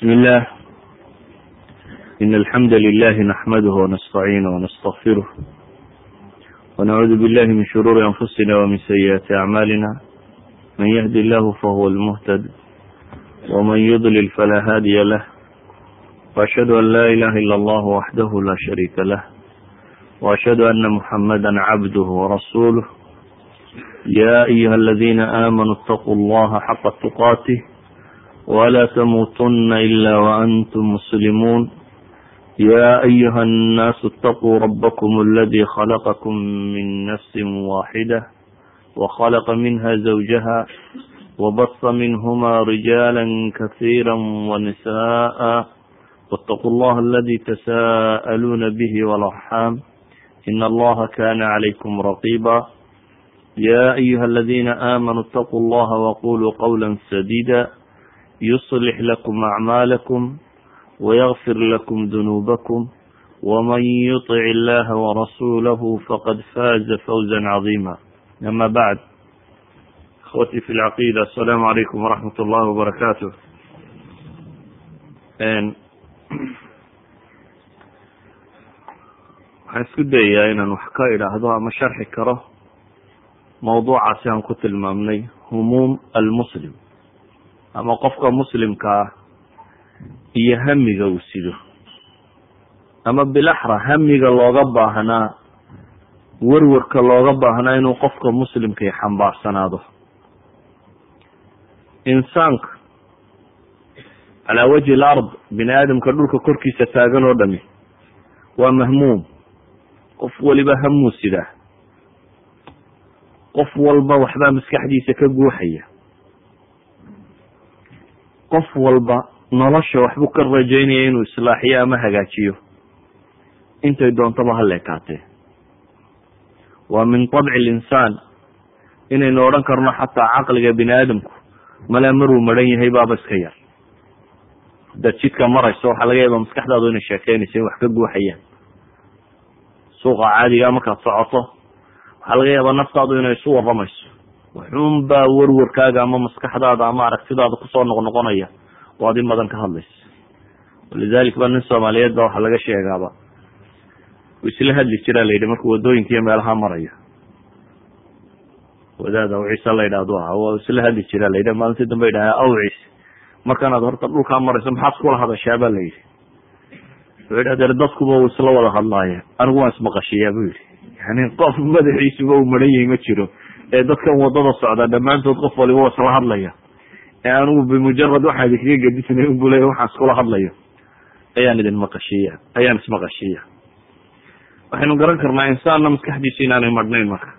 بسم الله إن الحمد لله نحمده ونستعينه ونستغفره ونعوذ بالله من شرور أنفسنا ومن سيئات أعمالنا من يهد الله فهو المهتد ومن يضلل فلا هادي له وأشهد أن لا إله إلا الله وحده لا شريك له وأشهد أن محمدا عبده ورسوله يا أيها الذين آمنوا اتقوا الله حق تقاته ولا تموتن إلا وأنتم مسلمون يا أيها الناس اتقوا ربكم الذي خلقكم من نفس واحدة وخلق منها زوجها وبص منهما رجالا كثيرا ونساء واتقوا الله الذي تساءلون به والأرحام إن الله كان عليكم رقيبا يا أيها الذين آمنوا اتقوا الله وقولوا قولا سديدا يصلح لكم أعمالكم ويغفر لكم ذنوبكم ومن يطع الله ورسوله فقد فاز فوزا عظيما أما بعد اخوتي في العقيدة السلام عليكم ورحمة الله وبركاته waxaan isku dayayaa inaan wax ka idhaahdo ama sharxi karo mawduucaasi aan ku tilmaamnay humuum almuslim ama qofka muslimka ah iyo hamiga uu sido. Ama bilaxra hamiga looga baahnaa werwarka looga baahnaa inuu qofka muslimkai xambaarsanaado. Insaanka calaa wajhi l ard bini aadamka dhulka korkiisa taagan oo dhami waa mahmuum. Qof waliba hamuu sidaa. Qof walba waxbaa maskaxdiisa ka guuxaya qof walba nolosha waxbuu ka rajaynaya inuu islaaxiyo ama hagaajiyo. Intay doontaba ha leekaatee. Waa min طabci linsaan inaynu odhan karno xataa caqliga bini aadamku malaa maruu maran yahay baaba iska yar. Hadaad jidka marayso waxaa laga yaaba maskaxdaadu inay sheekeynayso in wax ka guuxayaan. Suuqa caadiga markaad socoto. Waxaa laga yaabaa naftaadu inay isu waramayso waxuun baa werwarkaaga ama maskaxdaada ama aragtidaada ku soo noqnoqonaya oo ad in badan ka hadlaysa. Walidalik ba nin soomaaliyeed ba waxaa laga sheegaaba. U isla hadli jiraa la yidhi markuu waddooyinka iyo meelaha marayo wadaad awciisa la yidhahdo aha waa isla hadli jiraa la yidhi maalintii dambe yidhaha awcis markanaad horta dhulkaa marayso maxaad kula hadashaa? ba la yidhi. Wuxuu yidhi adeer dadkuba uu isla wada hadlaaya anigu waan ismaqashiyaa bu yidhi. Yani qof madaxiisuba uu maran yahay ma jiro ee dadkan waddada socda dhammaantood qof waliba waa isla hadlaya. Ee anigu bimujarad waxaa idinkaga gedisnay unbu leya waxaan iskula hadlayo. Ayaan idin maqashiya ayaan ismaqashiya waxaynu garan karnaa insaanna maskaxdiisu inaanay madhnayn marka.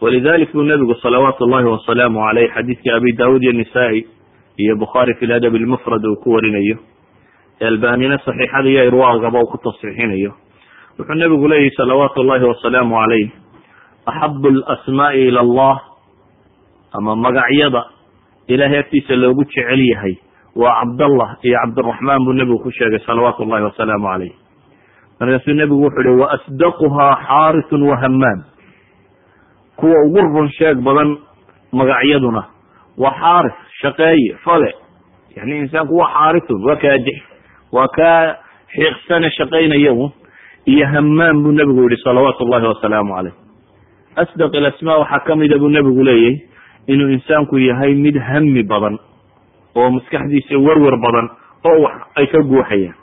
Walidalik buu nabigu salawaatu ullahi wasalaamu caleyh xadiidkii abi daawud iyo nisaa-i iyo bukhaari fi ladab lmufrad uu ku warinayo. Albanina saxiixada iyo irwaagaba uu ku tasxiixinayo wuxuu nabigu leeyahy salawaatu ullahi wasalaamu caleyh axabu alasmaai ila allah ama magacyada ilahay agtiisa loogu jecel yahay waa cabdallah iyo cabdiraxmaan buu nebigu ku sheegay salawaatu ullahi wasalaamu caleyh markaasuu nebigu wuxuu ihi wa asdaquhaa xaaritun wahamaam kuwa ugu run sheeg badan magacyaduna waa xaaris shaqeeye fale yani insaanku waa xaaritun waa kaadix waa kaa xiiqsane shaqaynaya un iyo hamaam buu nebigu yihi salawaatu ullahi wasalaamu caleyh asdaq ilasmaa waxaa kamida buu nebigu leeyahy inuu insaanku yahay mid hami badan oo maskaxdiisa werwer badan oo wax ay ka guuxayaan.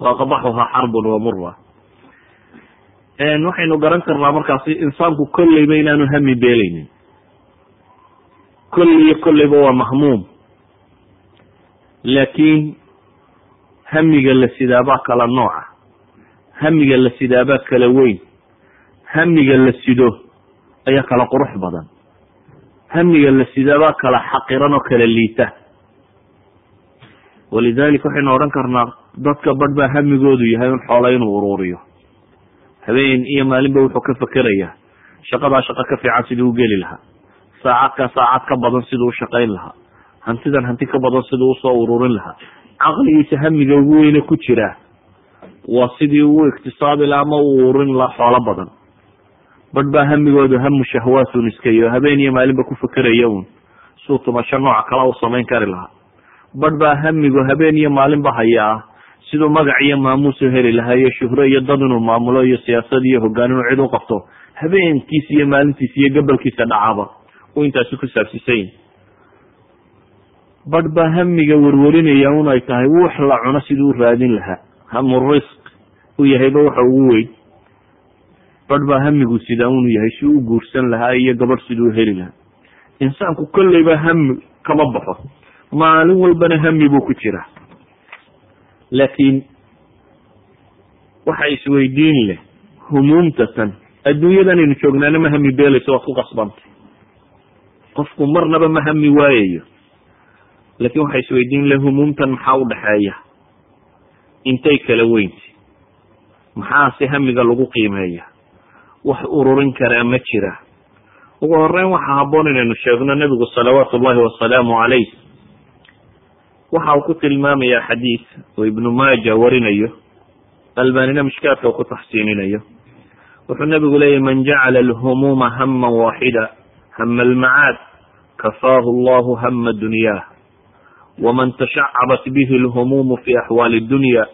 Waaqadaxuhaa xarbun wa mura waxaynu garan karnaa markaasi insaanku kolleyba inaanu hami beelaynin. Kolley iyo kolleyba waa mahmuum. Laakiin hamiga la sidaabaa kala nooca. Hamiga la sidaabaa kala weyn hamiga la sido ayaa kala qurux badan. Hamiga la sidaabaa kala xaqiran oo kala liita. Walidalik waxaynu odhan karnaa dadka badh baa hamigoodu yahay un xoola inuu uruuriyo. Habeen iyo maalinba wuxuu ka fekerayaa shaqadaa shaqo ka fiican siduu u geli lahaa. Saacadkaa saacad ka badan siduu u shaqayn lahaa. Hantidan hanti ka badan siduu u soo ururin lahaa. Caqligiisa hamiga ugu weyne ku jira. Waa sidii uu iktisaabi laha ama u ururin lahaa xoolo badan badh baa hamigoodu hamu shahwaatun iskayo habeen iyo maalinba ku fekeraya un. Suu tumasho nooca kala u samayn kari lahaa. Badh baa hamigu habeen iyo maalinba haya ah siduu magac iyo maamuus u heli lahaa iyo shuhro iyo dad inuu maamulo iyo siyaasad iyo hogaan inuu cid u qabto habeenkiisa iyo maalintiisa iyo gabalkiisa dhacaba uu intaasi ku saabsiisan yahi badh baa hamiga werwerinaya un ay tahay wax la cuno siduu u raadin lahaa. Hamu risq. U yahayba waxa ugu weyn badh baa hamigu sidaa unu yahay si u guursan lahaa iyo gabadh siduu u heli lahaa. Insaanku kolleyba hami kama baxo. Maalin walbana hami buu ku jiraa. Laakiin waxa isweydiin leh humuumtatan adduunyadan aynu joognaana ma hami beelayso waad ku qasbantay. Qofku marnaba ma hami waayayo laakiin waxa isweydiin leh humuumtan maxaa udhaxeeya intay kala weynti. Maxaase hamiga lagu qiimeeya wax ururin karaa ma jira. Ugu horeyn waxaa haboon inaynu sheegno nebigu salawaatu ullahi wasalaamu calayh. Waxa uu ku tilmaamaya xadiis oo ibnu maaja warinayo albanina mishkaadka uu ku taxsiininayo. Wuxuu nebigu leeyahy man jacala alhumuuma haman waaxida hama almacaad kafaahu allahu hama dunyaah waman tashacabat bihi alhumuumu fi axwaali dunya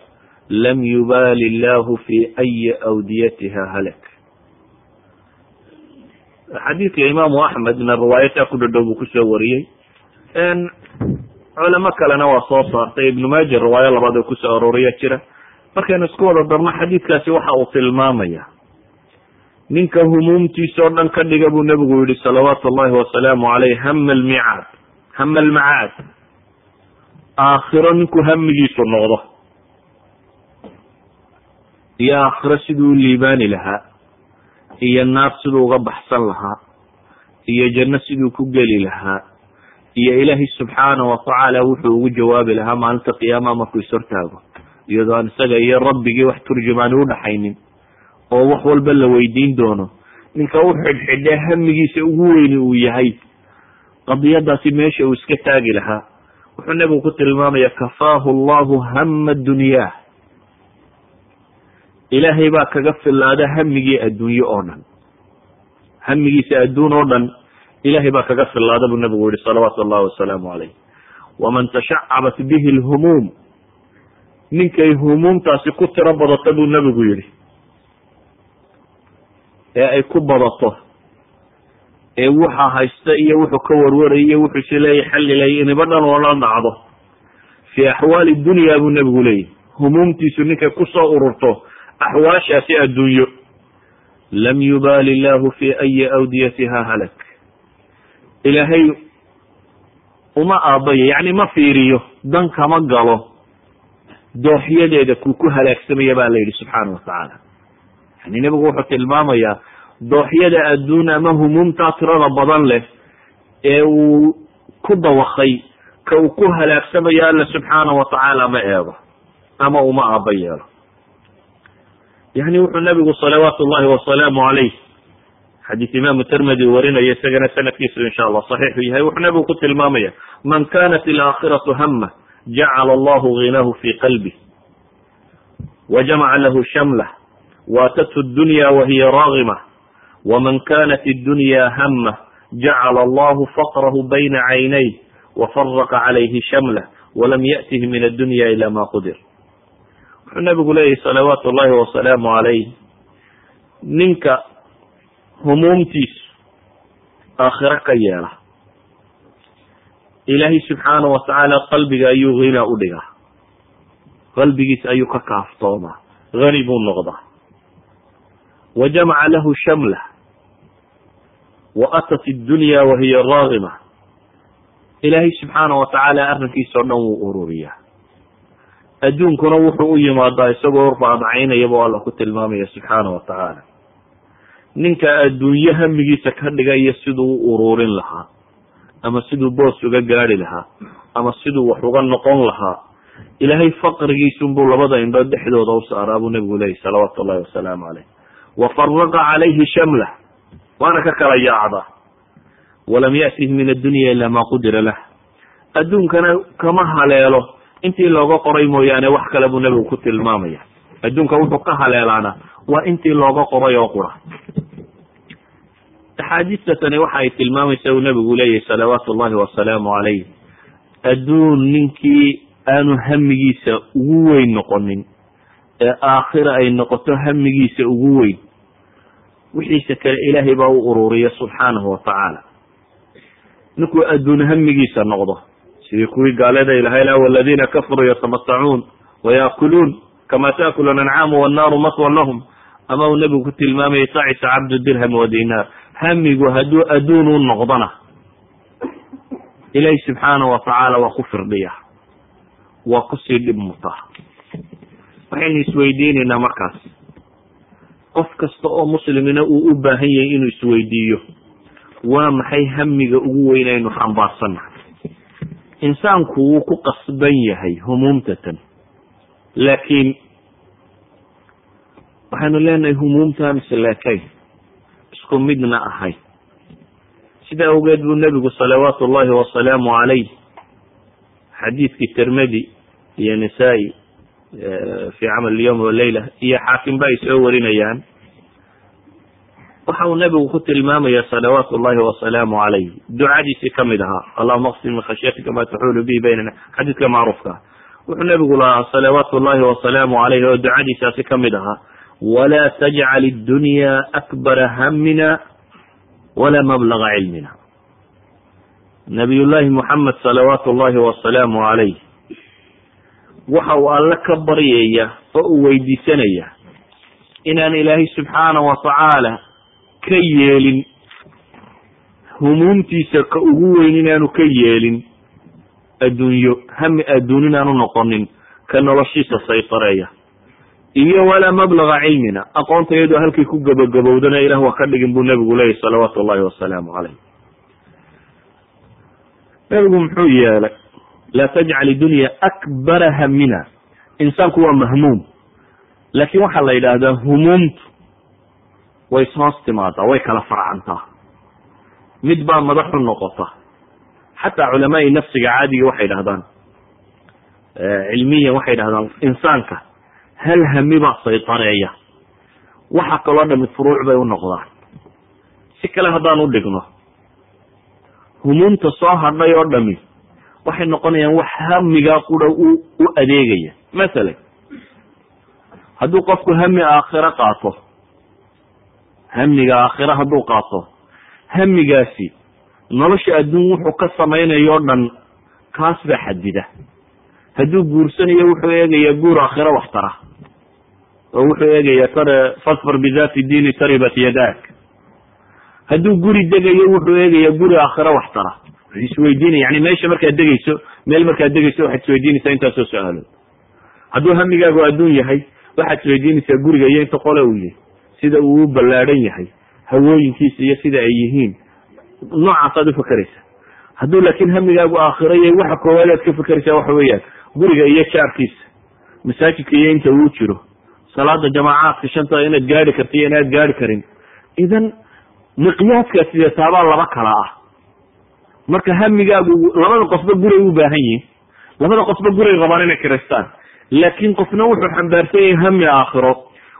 lam yubaali illahu fi ayi awdiyatiha halak xadiidka imaamu axmedna riwaayataa ku dhadhow buu ku soo wariyey. Culamo kalena waa soo saartay. Ibnu maaja riwaayo labaad oo ku soo arooriya jira. Markaynu isku wada darno xadiidkaasi waxa uu tilmaamaya. Ninka humuumtiisa oo dhan ka dhiga buu nebigu yihi salawaatu ullahi wasalaamu caleyh hama almicaad hama almacaad aakhiro ninkuu hamigiisu noqdo. Iyo aakhiro siduu liibaani lahaa iyo naar siduu uga baxsan lahaa iyo janno siduu ku geli lahaa iyo ilaahay subxaana watacaala wuxuu ugu jawaabi lahaa maalinta qiyaamaha markuu ishortaago iyadoo aan isaga iyo rabbigii wax turjumaani udhaxaynin oo wax walba la weydiin doono. Ninka u xidhxidhee hamigiisa ugu weyni uu yahay qadiyadaasi meesha uu iska taagi lahaa. Wuxuu nebigu ku tilmaamaya kafaahu allahu hama dunyaa ilaahay baa kaga filaada hamigii adduunye oo dhan. Hamigiisa adduun oo dhan ilahay baa kaga filaada buu nebigu yihi salawaatu allahi wasalaamu calayh waman tashacabat bihi lhumuum ninkay humuumtaasi ku tiro badato buu nebigu yihi ee ay ku badato ee waxa haysta iyo wuxuu ka warwaraya wuxuu isleeyahy xallilay iniba dhan oo la dhacdo. Fii axwaali dunya buu nebigu leeyahy humuumtiisu ninkay ku soo ururto axwaashaasi adduunyo lam yubaali illahu fi ayi awdiyatiha halak. Ilaahay uma aabayo yacni ma fiiriyo dan kama galo. Dooxyadeeda kuu ku halaagsamaya baa la yidhi subxaana watacaala yani nebigu wuxuu tilmaamayaa dooxyada adduun ama humuumtaa tirada badan leh ee uu ku dawakay ka uu ku halaagsamayo alla subxaana watacaala ma eego ama uma aaba yeelo yani wuxuu nabigu salawaatu ullahi wasalaamu calayh. Xadiis imaamu termedi warinaya isagana sanadkiisu insha allah saxiixu yahay. Wuxuu nabigu ku tilmaamaya man kanat ilaakhiratu hama jacala allahu ghinahu fi qalbih wajamaca lahu shamlah waatathu dunya wahiya raagima waman kanat iddunya hama jacala allahu faqrahu bayna caynayh wafaraqa calayhi shamlah walam ya'tihi min addunya ila ma qudir wuxuu nabigu leeyahy salawaatu ullahi wasalaamu calayh ninka humuumtiisu aakhiro ka yeela. Ilaahay subxaana watacaala qalbiga ayuu hina u dhigaa. Qalbigiisa ayuu ka kaaftoomaa. Hani buu noqdaa. Wa jamaca lahu shamla. Wa atat iddunya wahiya raagima ilaahay subxaana watacaala arrinkiisa o dhan wuu ururiyaa adduunkuna wuxuu u yimaadaa isagoo raadacaynayaba alla ku tilmaamaya subxaana watacaala ninka adduunye hamigiisa ka dhigaya siduu u ururin lahaa ama siduu boos uga gaari lahaa ama siduu wax uga noqon lahaa ilaahay faqrigiisunbuu labada indhood dhexdooda u saaraa buu nebigu leeyay salawaatu ullahi wasalaamu caleyh wa faraqa calayhi shamlah waana ka kala yaacdaa walam ya'tihi min addunya ila ma qudira lah. Adduunkana kama haleelo intii looga qoray mooyaane wax kale buu nebigu ku tilmaamaya. Adduunka wuxuu ka haleelaana waa intii looga qoray oo qura. Axaadiista tani waxa ay tilmaamaysa uu nebigu leeyahy salawaatu ullahi wasalaamu calayh adduun ninkii aanu hamigiisa ugu weyn noqonin ee aakhira ay noqoto hamigiisa ugu weyn wixiisa kale ilaahay baa u ururiya subxaanahu watacaala ninkuu adduun hamigiisa noqdo sidii kuwii gaalada ilahay la waladiina kafaruu yatamatacuun wayaakuluun kama taakulu ancaamu wannaaru maswan lahum. Ama uu nebigu ku tilmaamayay tacisa cabdu dirham wa dinaar. Hamigu hadduu adduun u noqdona ilaahi subxaanahu watacaala waa ku firdhiya waa ku sii dhib mutaa waxaynu isweydiinaynaa markaas qof kasta oo muslimina uu u baahan yahay inuu isweydiiyo waa maxay hamiga ugu weyn aynu xambaarsannahay insaanku wuu ku qasban yahay humuumtatan. Laakiin waxaynu leenahay humuumta mise leekayn isku midna ahayn sida awgeed buu nebigu salawaatu ullahi wasalaamu calayh xadiidkii tirmidi iyo nisaa-i fi camal yowm waleyla iyo xaakim ba ay soo warinayaan waxa uu nebigu ku tilmaamaya salawaatu ullahi wasalaamu calayh ducadiisii ka mid ahaa. Allahuma aqsim min khashyatika ma taxuulu bihi baynana xadiidka macruufka. Wuxuu nebigu lahaa salawaatu ullahi wasalaamu calayh oo ducadiisaasi ka mid ahaa. Walaa tajcal iddunya akbara hamina wala mablaga cilmina. Nabiy llaahi muxamed salawaatu ullahi wasalaamu calayh waxa uu alle ka baryaya oo uu weydiisanaya inaan ilaahay subxaana wa tacaala ka yeelin. Humuumtiisa ka ugu weyn inaanu ka yeelin. Adduunyo hami adduun inaanu noqonin ka noloshiisa saytareeya. Iyo walaa mablaga cilmina aqoonta iyadoo halkii ku gabagabowdana ilah waa ka dhigin buu nebigu leeyahy salawaatu ullahi wasalaamu calayh. Nebigu muxuu yeelay laa tajcal idunya akbara hamina insaanku waa mahmuum. Laakiin waxaa la yidhaahdaa humuumtu way ishoos timaadaa way kala farcantaa mid baa madaxu noqota. Xataa culamaai nafsiga caadiga waxay dhahdaan cilmiyan waxay dhahdaan insaanka hal hami baa saytareeya waxa kaloo dhami furuuc bay u noqdaan. Si kale haddaan u dhigno humuumta soo hadhay oo dhami waxay noqonayaan wax hamigaa qura u adeegaya. Masalan hadduu qofku hami aakhiro qaato hamiga aakhiro hadduu qaato. Hamigaasi nolosha adduun wuxuu ka samaynayo o dhan kaas baa xadida. Hadduu guursanayo wuxuu eegayaa guur aakhiro wax tara oo wuxuu eegayaa tare fasfar bidati diini taribat yadak hadduu guri degayo wuxuu eegayaa guri aakhiro wax tara wuxuu isweydiinaya yani meesha markaad degeyso meel markaad degeyso waxaad isweydiinaysaa intaasoo su'aalood hadduu hamigaagu adduun yahay waxaad isweydiinaysaa guriga iyo inta qole uu yahay sida uu ballaadhan yahay hawooyinkiisa iyo sida ay yihiin noocaasaad ufakeraysa hadduu laakiin hamigaagu aakhiro yahay waxa koowaad aad ka fekeraysaa waxa weeyaan guriga iyo jaarkiisa masaajidka iyo inta uu jiro salaada jamaacaadka shanta inaad gaari karta iyo inaad gaari karin. Idan miqyaaskaas sidetaabaa laba kala ah. Marka hamigaagu labada qofba guray u baahan yihiin labada qofba guray rabaan inay kiraystaan. Laakiin qofna wuxuu xambaarsan yahay hami aakhiro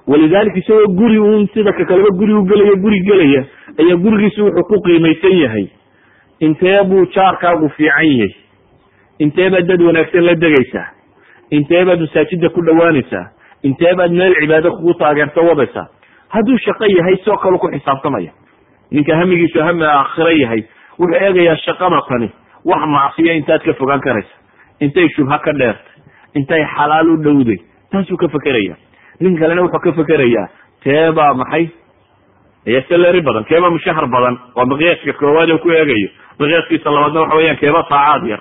walidalika isagoo guri uun sida ka kaleba guri u gelaya guri gelaya ayaa gurigiisu wuxuu ku qiimaysan yahay. Intee buu jaarkaagu fiican yahay? Intee baad dad wanaagsan la degaysaa? Intee baad masaajida ku dhowaanaysaa? Intee baad meel cibaado kugu taageerto wadaysaa hadduu shaqo yahay soo kalu ku xisaabtamaya. Ninka hamigiisu hami aakhiro yahay wuxuu eegayaa shaqada tani. Wax macsiya intaad ka fogaan karaysa. Intay shubha ka dheertay. Intay xalaal u dhowday. Taasuu ka fekeraya nin kalena wuxuu ka fekerayaa. Teebaa maxay? Ayaa salary badan. Keebaa mushahar badan. Waa miqyaaska koowaad oo ku eegayo. Miqyaaskiisa labaadna waxa weyaan keeba saacaad yar.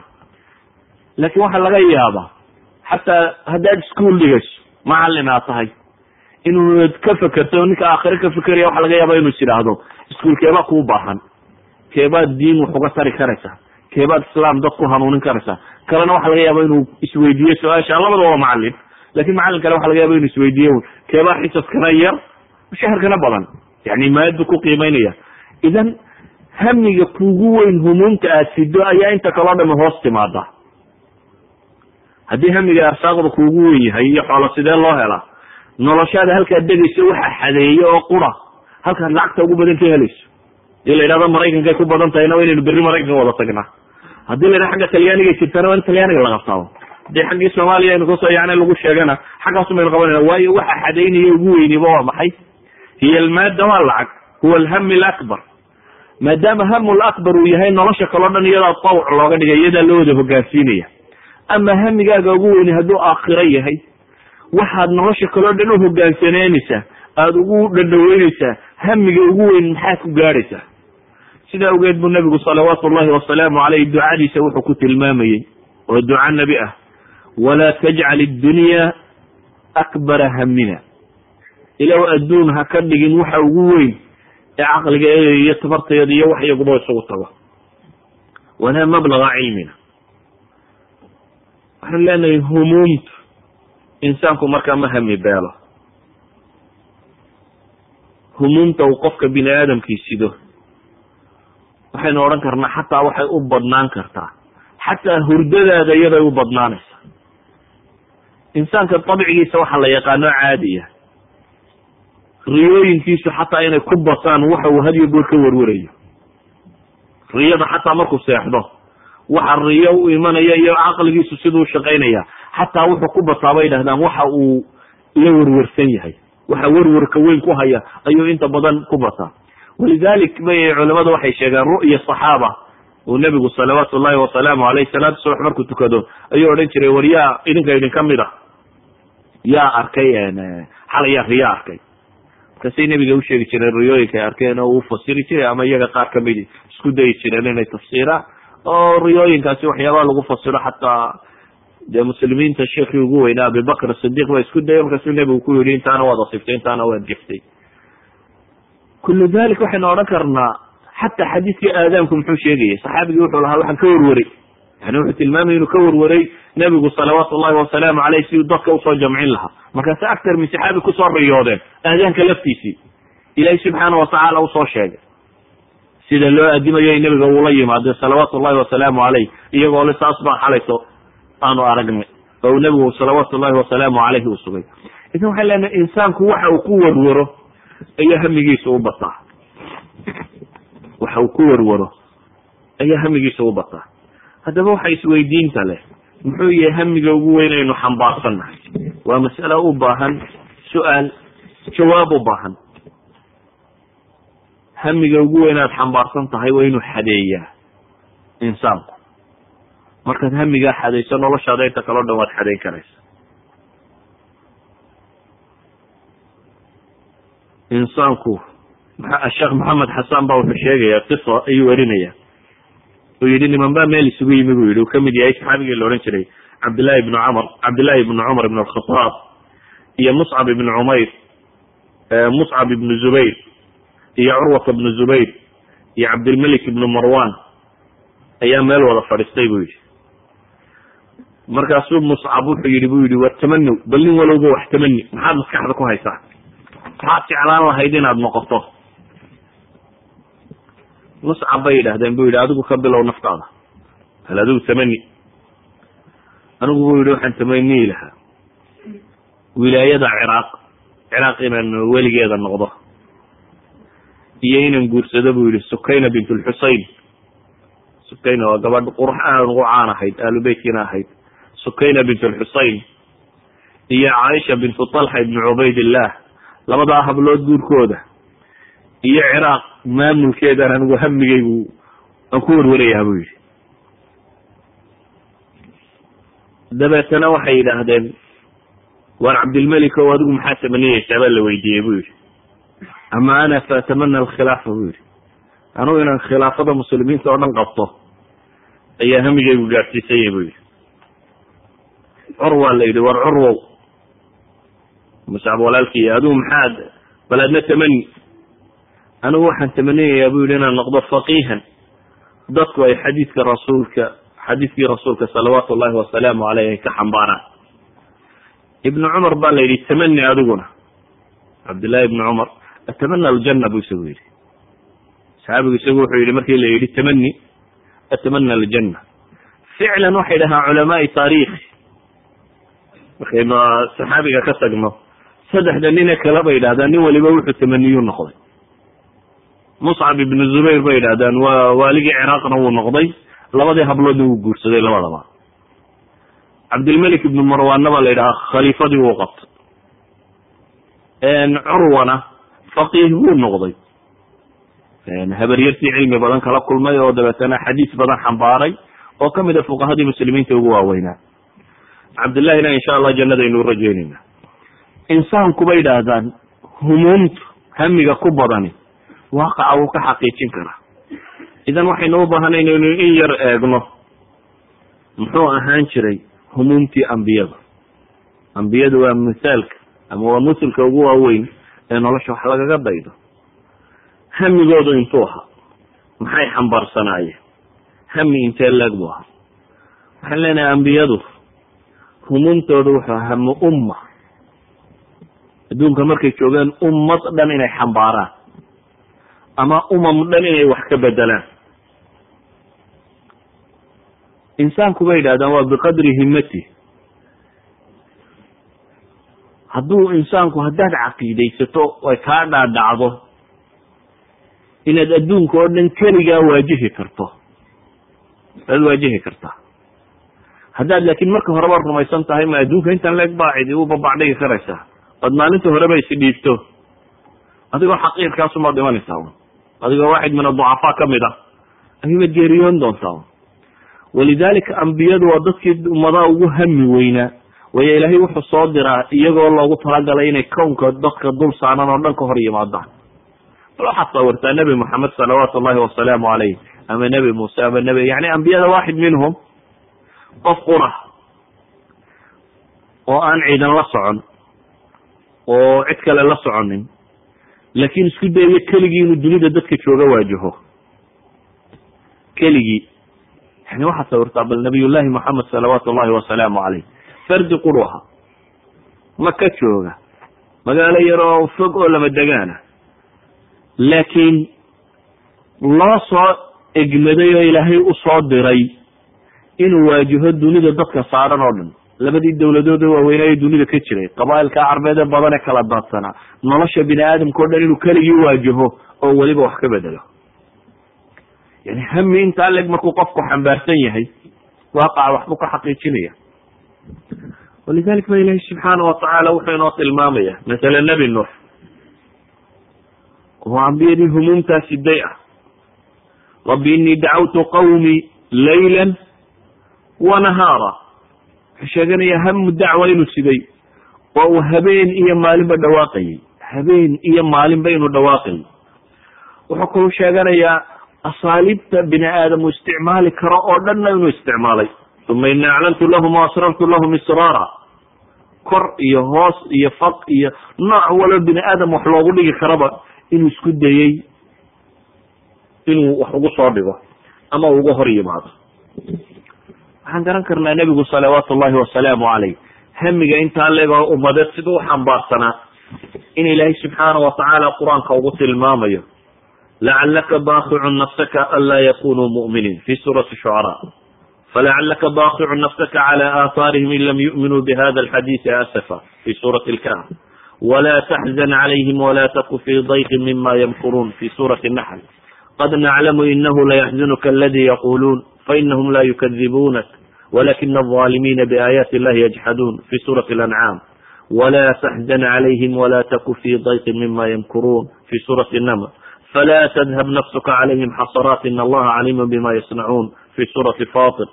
Laakiin waxaa laga yaabaa xataa haddaad ischool dhigayso macallin aad tahay. Inuu ka fekerto ninka aakhire ka fekeraya waxa laga yaaba inuu is idhaahdo iskuol keebaa kuu baahan. Keebaad diin wax uga tari karaysaa. Keebaad islaam dad ku hanuunin karaysaa. Kalena waxa laga yaaba inuu isweydiiyo su'aasha labada waa macallin laakiin macallin kale waxa laga yaba inu isweydiiyo keebaa xisaskana yar mushaharkana badan. Yani maadu ku qiimeynaya idan hamiga kugu weyn humuumta aad sido ayaa inta kaloo dhami hoos timaada haddii hamiga arsaaqda kuugu weyn yahay iyo xoolo sidee loo helaa noloshaada halkaad degayso waxa xadeeyo oo qura halkaad lacagta ugu badan ka helayso. Dii la yidhahdo maraykankay ku badan tahayna waa inaynu berri maraykanka wada tagnaa. Haddii la yidhaha xagga talyaaniga jirtana waa in talyaaniga la qabtaabo haddii xaggii soomaaliya aynu ku soo yani lagu sheegana xaggaasu baynu qabanayna waayo waxa xadaynaya ugu weyniba waa maxay? Hiya almaada waa lacag huwa alhami alakbar. Maadaama hamu lakbar uu yahay nolosha kaleo dhan iyadaa tawc looga dhigay iyadaa loo wada hogaansiinaya. Ama hamigaaga ugu weyni hadduu aakhiro yahay waxaad nolosha kaleo dhan u hogaansaneynaysaa aada ugu dhadhaweyneysaa hamiga ugu weyn maxaad ku gaadhaysaa? Sidaa awgeed buu nabigu salawaatu llahi wasalaamu caleyh ducadiisa wuxuu ku tilmaamayey oo duca nebi ah walaa tajcal iddunya akbara hamina ilow adduun ha ka dhigin waxa ugu weyn ee caqliga iyo tabartayada iyo wax iyaguba isugu tago. Walaa mablaga cilmina. Waxaan leenahay humuumtu insaanku markaa ma hami beelo. Humuumta uu qofka bini aadamkii sido. Waxaynu odhan karnaa xataa waxay u badnaan kartaa. Xataa hurdadaada iyaday u badnaanaysa insaanka dabcigiisa waxa la yaqaano caadiya. Riyooyinkiisu xataa inay ku bataan waxa uu had iyo goor ka warwarayo riyada xataa markuu seexdo. Waxa riyo u imanaya iyo caqligiisu siduu shaqaynaya xataa wuxuu ku bataa bay dhahdaan waxa uu la werwersan yahay. Waxa werwerka weyn ku haya ayuu inta badan ku bataa walidalik bay culamadu waxay sheegaan ru'ya saxaaba uu nebigu salawaatu llahi wasalaamu aleyh salaatu subax markuu tukado ayuu odhan jiray war yaa idinka idinka mid a yaa arkay xalay yaa riya arkay. Markaasay nebiga usheegi jireen riyooyinka ay arkeen oo uu fasiri jiray ama iyaga qaar kamidi isku dayi jireen inay tafsiiraan oo riyooyinkaasi waxyaabaha lagu fasiro xataa dee muslimiinta sheekii ugu weynaa abibakr sidiq baa isku dayay markaasuu nebigu ku yihi intaana waad asiftay intaana waad geftay kullu dalik waxaynu odhan karnaa xataa xadiidkii aadaamku muxuu sheegayay saxaabigii wuxuu lahaa waxaan ka warwaray yani wuxuu tilmaamay inuu ka warwaray nebigu salawaatu llahi wasalaamu caleyh siduu dadka u soo jamcin lahaa. Markaase actar min saxaabi ku soo riyoodeen aadaanka laftiisii ilaahay subxaana watacaala u soo sheegay sida loo adimayo nebiga uula yimaade salawaatu llahi wasalaamu caleyh iyagoo le saas baa xalayso aanu aragnay oo uu nebigu salawaatu llahi wasalaamu caleyhi u sugay. Idan waxay leenahay insaanku waxa uu ku warwaro ayaa hamigiisa u bataa. Waxa uu ku warwaro ayaa hamigiisa u bataa haddaba waxa isweydiinta leh muxuu yahay hamiga ugu weyn aynu xambaarsannahay. Waa mas'alo u baahan su'aal jawaab u baahan. Hamiga ugu weyn aad xambaarsan tahay waa inuu xadeeyaa insaanku. Markaad hamigaa xadayso noloshaada inta kaleo dhan waad xadayn karaysa insaanku sheekh maxamed xasan ba wuxuu sheegaya qisa ayuu werinaya uu yihi niman baa meel isugu yimi buu yihi uu ka mid yahay saxaabigii la odhan jiray cabdillahi ibnu camar cabdillahi ibnu cumar ibn alkhataab iyo muscab ibnu cumayr muscab ibnu zubayr iyo curwata ibnu zubayr iyo cabdilmelik ibnu marwan ayaa meel wada fadhiistay buu yihi markaasuu muscab wuxuu yihi bu yihi war tamanow bal nin walowba wax tamani maxaad maskaxda ku haysaa? Maxaad jeclaan lahayd inaad noqoto muscab bay yidhahdeen bu yidhi adigu ka bilow naftaada. Hal adigu tamani anigu bu yihi waxaan tamaniyi lahaa. Wilaayada ciraaq ciraaq inaan weligeeda noqdo. Iyo inaan guursado bu yihi sukayna bint lxusein sukayna waa gabadh qurux aan ugu caan ahayd aalubeytkina ahayd. Sukayna bint lxusein iyo caaisha bintu talxa ibni cubaydillah labadaa hablood guurkooda iyo ciraaq maamulkeedan anigu hamigaygu aan ku warwarayaa buu yihi dabeetana waxay yidhaahdeen waar cabdilmelik o adigu maxaa tamaniyeysaa baa la weydiiyey? bu yihi ama ana faatamana alkhilaafa bu yihi anugu inaan khilaafada muslimiinta oo dhan qabto ayaa hamigaygu gaadhsiisanyay bu yihi curwaa la yidhi war curwow muscab walaalkii adigu maxaad bal adna tamani anigu waxaan tamaniyayaa bu yihi inaan noqdo faqiihan. Dadku ay xadiidka rasuulka xadiidkii rasuulka salawaatu ullahi wasalaamu caleyh ay ka xambaaraan. Ibnu cumar baa la yidhi tamani adiguna. Cabdillahi ibni cumar atamana aljanna buu isagu yidhi. Saxaabigu isagu wuxuu yihi markii la yidhi tamani atamana aljanna. Ficlan waxay dhahaan culamaai taariikhi. Markaynu saxaabiga ka tagno saddexda nine kale bay yidhahdaan nin waliba wuxuu tamaniyuu noqday muscab ibnu zubayr bay yidhahdaan waa waaligii ciraaqna wuu noqday. Labadii habloodna wuu guursaday labadaba. Cabdilmelik ibnu marwaanna baa la yidhahaa khaliifadii wuu qabtay. Curwana faqiih buu noqday. Habaryartii cilmi badan kala kulmay oo dabeetana xadiis badan xambaaray oo ka mid a fuqahadii muslimiinta ugu waaweynaa. Cabdillahina insha allah jannadaynu rajeynayna insaanku bay idhaahdaan humuumtu hamiga ku badani waaqaca wuu ka xaqiijin karaa. Idan waxaynu u baahanay inaynu in yar eegno muxuu ahaan jiray humuumtii ambiyada. Ambiyadu waa misaalka ama waa musulka ugu waaweyn ee nolosha wax lagaga daydo. Hamigoodu intuu ahaa maxay xambaarsanaayeen hami intee leeg buu ahaa? Waxaan leenahay ambiyadu humuumtoodu wuxuu hami umma. Adduunka markay joogeen ummad dhan inay xambaaraan ama umam dhan inay wax ka bedelaan. Insaanku bay yidhahdaan waa biqadri himmati. Hadduu insaanku haddaad caqiidaysato ay kaa dhaadhacdo inaad adduunka oo dhan keligaa waajihi karto. Waad waajihi kartaa haddaad laakiin marka horeba rumaysan tahay ma adduunka intaan leeg baacidi u babacdhigi karaysaa. Ood maalinta horeba isdhiibto adigoo xaqiirkaasumaad dhimanaysaa. un adigoo waaxid min aducafaa ka mid ah. Ayuubaad geeriyoon doontaa. Walidalika ambiyadu waa dadkii ummadaha ugu hami weynaa waayo ilaahay wuxuu soo diraa iyagoo loogu talagalay inay kownka dadka dul saaran oo dhan ka hor yimaadaan bal waxaad sawirtaa nebi moxamed salawaatu llahi wasalaamu caleyh ama nebi muuse ama nebi yani ambiyada waaxid minhum qof qura oo aan ciidan la socon oo cid kale la soconin laakiin isku dayayo keligii inuu dunida dadka jooga waajaho keligii. Yani waxaad sawirtaa bal nabiyullahi moxamed salawaatu llahi wasalaamu caleyh fardi quru aha maka jooga. Magaalo yar oo fog oo lama degaana. Laakiin loo soo egmaday oo ilaahay u soo diray inuu waajaho dunida dadka saaran oo dhan labadii dowladooda waaweynaa ee dunida ka jiray qabaailka carbeed ee badan ee kala daadsanaa nolosha bini aadamka o dhan inuu keligii waajaho oo weliba wax ka bedelo. Yani hami intaa leg markuu qofku xambaarsan yahay waaqaca waxbuu ka xaqiijinaya. Walidalik ba ilahi subxaana watacaala wuxuu inoo tilmaamaya masala nebi nuux oo ambiyadii humuumtaasi day ah. Rabbi inii dacawtu qawmii layla wa nahaara wuxuu sheeganaya hamu dacwa inuu siday. Oo uu habeen iyo maalinba dhawaaqayay habeen iyo maalinba inuu dhawaaqayay wuxuu kalu sheeganayaa asaaliibta bini aadam uu isticmaali karo oo dhanna inuu isticmaalay. Uma ini aclantu lahum waasrartu lahum israara. Kor iyo hoos iyo faq iyo nooc walo bini aadam wax loogu dhigi karaba inuu isku dayey inuu wax ugu soo dhigo ama uga hor yimaado waxaan garan karnaa nebigu salawaatu llahi wasalaamu caleyh. Hamiga intaa leegoo ummadeed siduu u xambaarsanaa in ilaahay subxaana watacaala qur'aanka ugu tilmaamayo lacalaka baakicun nafsaka anlaa yakunuu mu'miniin fi suurati shucaraa. Falacalaka baakicun nafsaka cala aahaarihim in lam yu'minuu bihada alxadiisi asafa fi suurati lkahf wla taxzan calayhim wla taku fii dayqin mima yamkuruun fi suurati naxl qad naclamu inahu layaxzunuka aladi yaquluun fainahum la yukadibuunak walakina alظaalimiina biaayaati illahi yajxaduun fi suurati alancaam wla taxzan calayhim wla taku fii dayqin mima yamkuruun fi suurati naml fla tdhab nafsuka calayhim xasaraat in allaha caliimu bima yasnacuun fi suurati fatir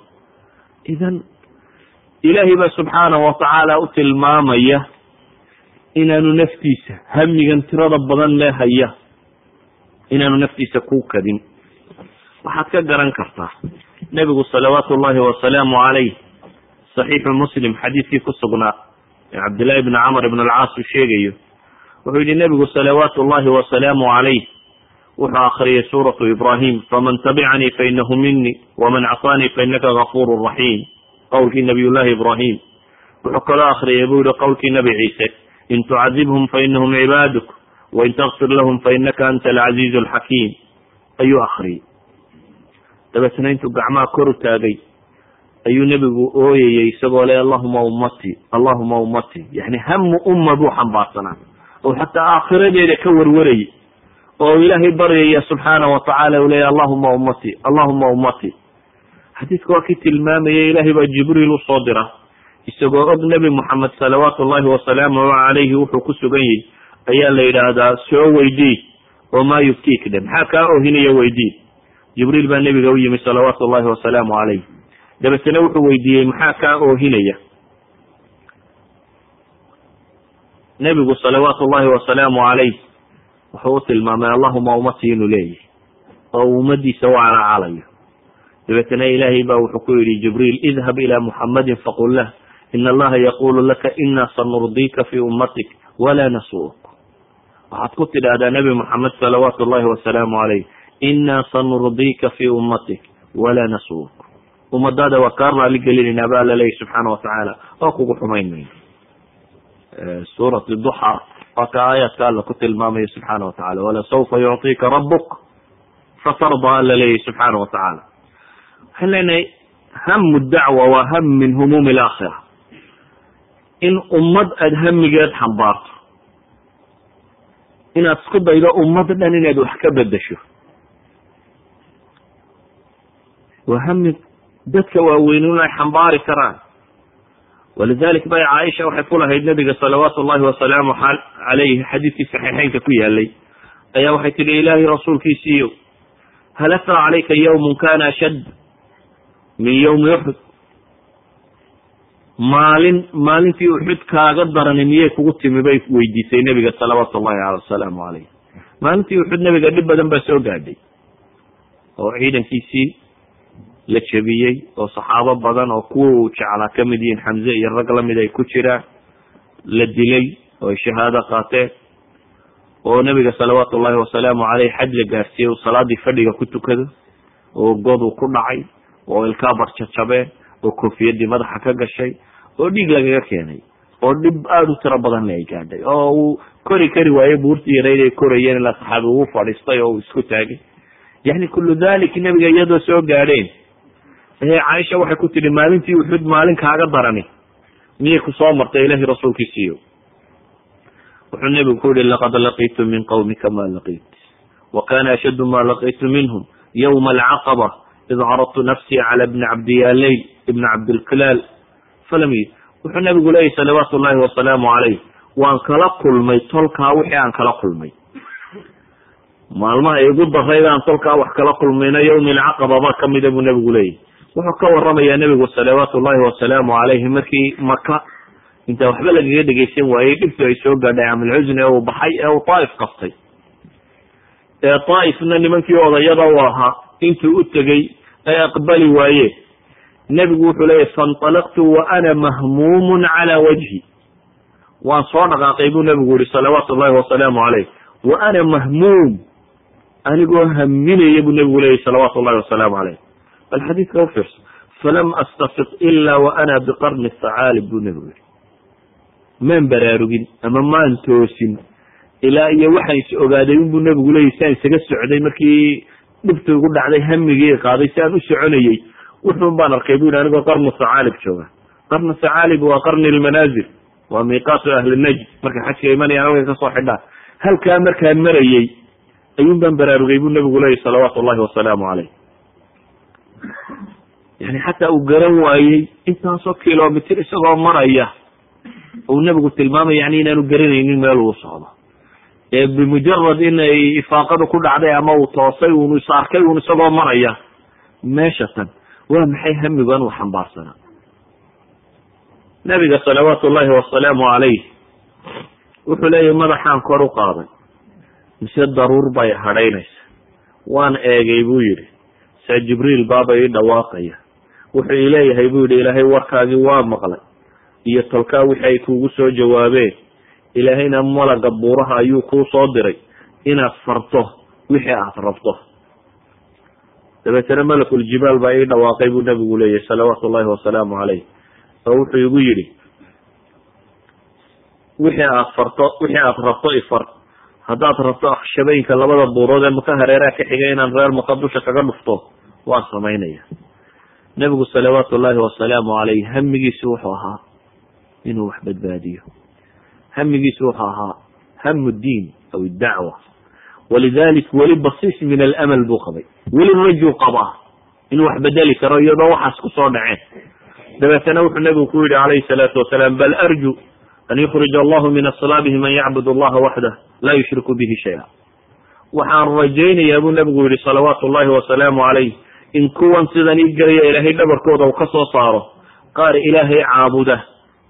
idan ilahay baa subxaanahu watacaala u tilmaamaya inaanu naftiisa hamigan tirada badan lee haya inaanu naftiisa ku kadin waxaad ka garan kartaa nebigu salawaatu llahi wasalaamu calayh saxiixu muslim xadiidkii ku sugnaa ee cabdillahi bni camr ibn alcaas uu sheegayo. Wuxuu yihi nebigu salawaatu llahi wasalaamu calayh wuxuu akriyay suuratu ibrahim faman tabicanii fainahu mini waman casaanii fainaka gafuru raxiim qowlkii nabiy llahi ibrahim wuxuu kaloo akriyay buu yihi qowlkii nebi ciise in tucadibhum fainahum cibaaduk wain takfir lahum fainaka anta alcaziizu alxakiim ayuu akriyey dabeetna intuu gacmaha kor u taagay ayuu nebigu ooyayey isagoo le allahuma ummati allahuma ummati. Yani hamu umma buu xambaarsanaa. Oo xataa aakhiradeeda ka warwarayay. Oo ilaahay baryaya subxaana watacaala u leeya allahuma ummati allahuma ummati. Xadiidka waa kii tilmaamaya ilaahay baa jibriil u soo dira. Isagoo og nebi moxamed salawaatu ullahi wasalaamuhu calayhi wuxuu ku sugan yahi ayaa la yidhaahdaa soo weydii oo maa yubtiik dhe maxaa kaa ohinaya weydii jibriil baa nebiga u yimi salawaatu ullahi wasalaamu calayh. Dabeetana wuxuu weydiiyey maxaa kaa oohinaya? Nebigu salawaatu ullahi wasalaamu calayh wuxuu u tilmaamay allahuma ummatii inuu leeyahy oo uu ummadiisa u calacalayo dabeetana ilaahay baa wuxuu ku yidhi jibriil idhab ilaa muxamadin faqul lah in allaha yaqulu laka ina sanurdika fi ummatik walaa nasuuk. Waxaad ku tidhaahdaa nebi moxamed salawaatu ullahi wasalaamu calayh inaa sanurdika fi ummatik walaa nasuuk. Ummadaada waa kaa raali gelinaynaa ba alla leeyahy subxaana watacaala oo kugu xumayn mayno suurati duxa waa ka aayaadka alla ku tilmaamaya subxaana watacala walasawfa yucطika rabuk fatarda alla leeyahy subxaana watacaala waxaan leenahay hamu dacwa waa ham min humuumi alaakhira in ummad aada hamigeed xambaarto inaad isku daydo ummad dhan inaad wax ka bedesho waa hami dadka waaweynun ay xambaari karaan. Walidalik bay caaisha waxay ku lahayd nabiga salawaatu ullahi wasalaamu calayhi xadiidkii saxiixeynka ku yaalay. Ayaa waxay tihi ilaahay rasuulkiisiiyo hal atra calayka yawmun kana ashad min yawmi uxud maalin maalintii uxud kaaga darani miyay kugu timi bay weydiisay nebiga salawaatu ullahi wasalaamu calayh maalintii uxud nebiga dhib badan baa soo gaadhay oo ciidankiisii la jebiyey oo saxaabo badan oo kuwa uu jeclaa ka mid yihiin xamze iyo rag la mid ay ku jiraan la dilay oo ay shahaado qaateen oo nebiga salawaatu ullahi wasalaamu caleyh xaj la gaarsiiyey uu salaadii fadhiga ku tukado oo god uu ku dhacay oo ilkaa barjajabeen oo koofiyadii madaxa ka gashay oo dhiig lagaga keenay oo dhib aada u tiro badan le ay gaadhay oo uu kori kari waaye buurtii yarayd ay korayeen ilaa saxaabi ugu fadhiistay oo uu isku taagay. Yani kullu dalik nebiga iyadoo soo gaadheen ee caaisha waxay ku tidhi maalintii uxud maalin kaaga darani miyay ku soo martay ilahi rasuulkiisiiyo? Wuxuu nebigu ku yihi laqad laqitu min qawmika ma laqit wa kana ashaddu ma laqitu minhum yawma alcaqaba id caradtu nafsii cala bni cabdiyaaleyl ibni cabdilkilaal. Falam y wuxuu nebigu leeyahy salawaatu ullahi wasalaamu calayh waan kala kulmay tolkaa wixii aan kala kulmay. Maalmaha igu daraydaan tolkaa wax kala kulmayna yawmi alcaqaba ba kamida buu nebigu leeyahy wuxuu ka waramayaa nebigu salawaatu ullahi wasalaamu calayhi markii maka intaa waxba lagaga dhegeysan waayey dhibtu ay soo gaadhay camulxusn ee uu baxay ee uu taa'if qaftay. Ee taa'ifna nimankii odayada u ahaa intuu u tegey ay aqbali waayeen nebigu wuxuu leeyahy fainطalaqtu wa ana mahmuumun cala wajhi. Waan soo dhaqaaqay buu nebigu yihi salawaatu ullahi wasalaamu calayh. Wa ana mahmuum. Anigoo haminaya buu nebigu leeyahy salawaatu ullahi wasalaamu calayh bal xadiidka ufiirso falam astafiq ila wa ana biqarni thacaalib buu nebigu yihi maan baraarugin ama maan toosin ilaa iyo waxaan is ogaaday unbuu nebigu leeyahy siaan isaga socday markii dhibta igu dhacday hamigii qaaday si aan u soconayey wuxuun baan arkay bu yihi anigoo qarnu thacaalib jooga qarnu thacaalib waa qarni lmanaazil waa miiqaatu ahli najd markay xajka imanayaan halkay ka soo xidhaan halkaa markaan marayey ayuun baan baraarugay buu nebigu leeyahy salawaatu ullahi wasalaamu caleyh yani xataa uu garan waayey intaasoo kilomitr isagoo maraya uu nebigu tilmaamay yani inaanu garanaynin meel uu socdo. Ee bimujarad inay ifaaqadu ku dhacday ama uu toosay unu is arkay un isagoo maraya meesha tan waa maxay hamigan uu xambaarsanaa nabiga salawaatu ullahi wasalaamu calayh wuxuu leeyahy madaxaan kor u qaaday mise daruur bay hadhaynaysa? Waan eegay buu yidhi saa jibriil baaba ii dhawaaqaya. Wuxuu ileeyahay buu yidhi ilaahay warkaagii waa maqlay iyo tolkaa wixii ay kuugu soo jawaabeen. Ilaahayna malaga buuraha ayuu kuu soo diray inaad farto wixii aad rabto. Dabeetana malakuljibaal baa ii dhawaaqay buu nabigu leeyahy salawaatu ullahi wasalaamu calayh. Oo wuxuu igu yidhi wixii aad farto wixii aad rabto ifar haddaad rabto akshabeynka labada buurood ee maka hareeraha ka xiga inaan reer maka dusha kaga dhufto waan samaynaya nebigu salawaatu ullahi wasalaamu calayh hamigiisu wuxuu ahaa inuu wax badbaadiyo. Hamigiisu wuxuu ahaa hamu diin aw dacwa. Walidalik weli basiis min alamal buu qabay. Weli rajuu qabaa inuu wax bedeli karo iyadoo waxaas ku soo dhaceen. Dabeetana wuxuu nebigu ku yihi calayhi salaatu wasalaam bal arju an yukhrij allahu min aslaabihi man yacbud allaha waxdah laa yushriku bihi shaya waxaan rajaynayaa buu nebigu yihi salawaatu llahi wasalaamu calayh in kuwan sidan ii gelaya ilaahay dhabarkooda uu ka soo saaro qaar ilaahay caabuda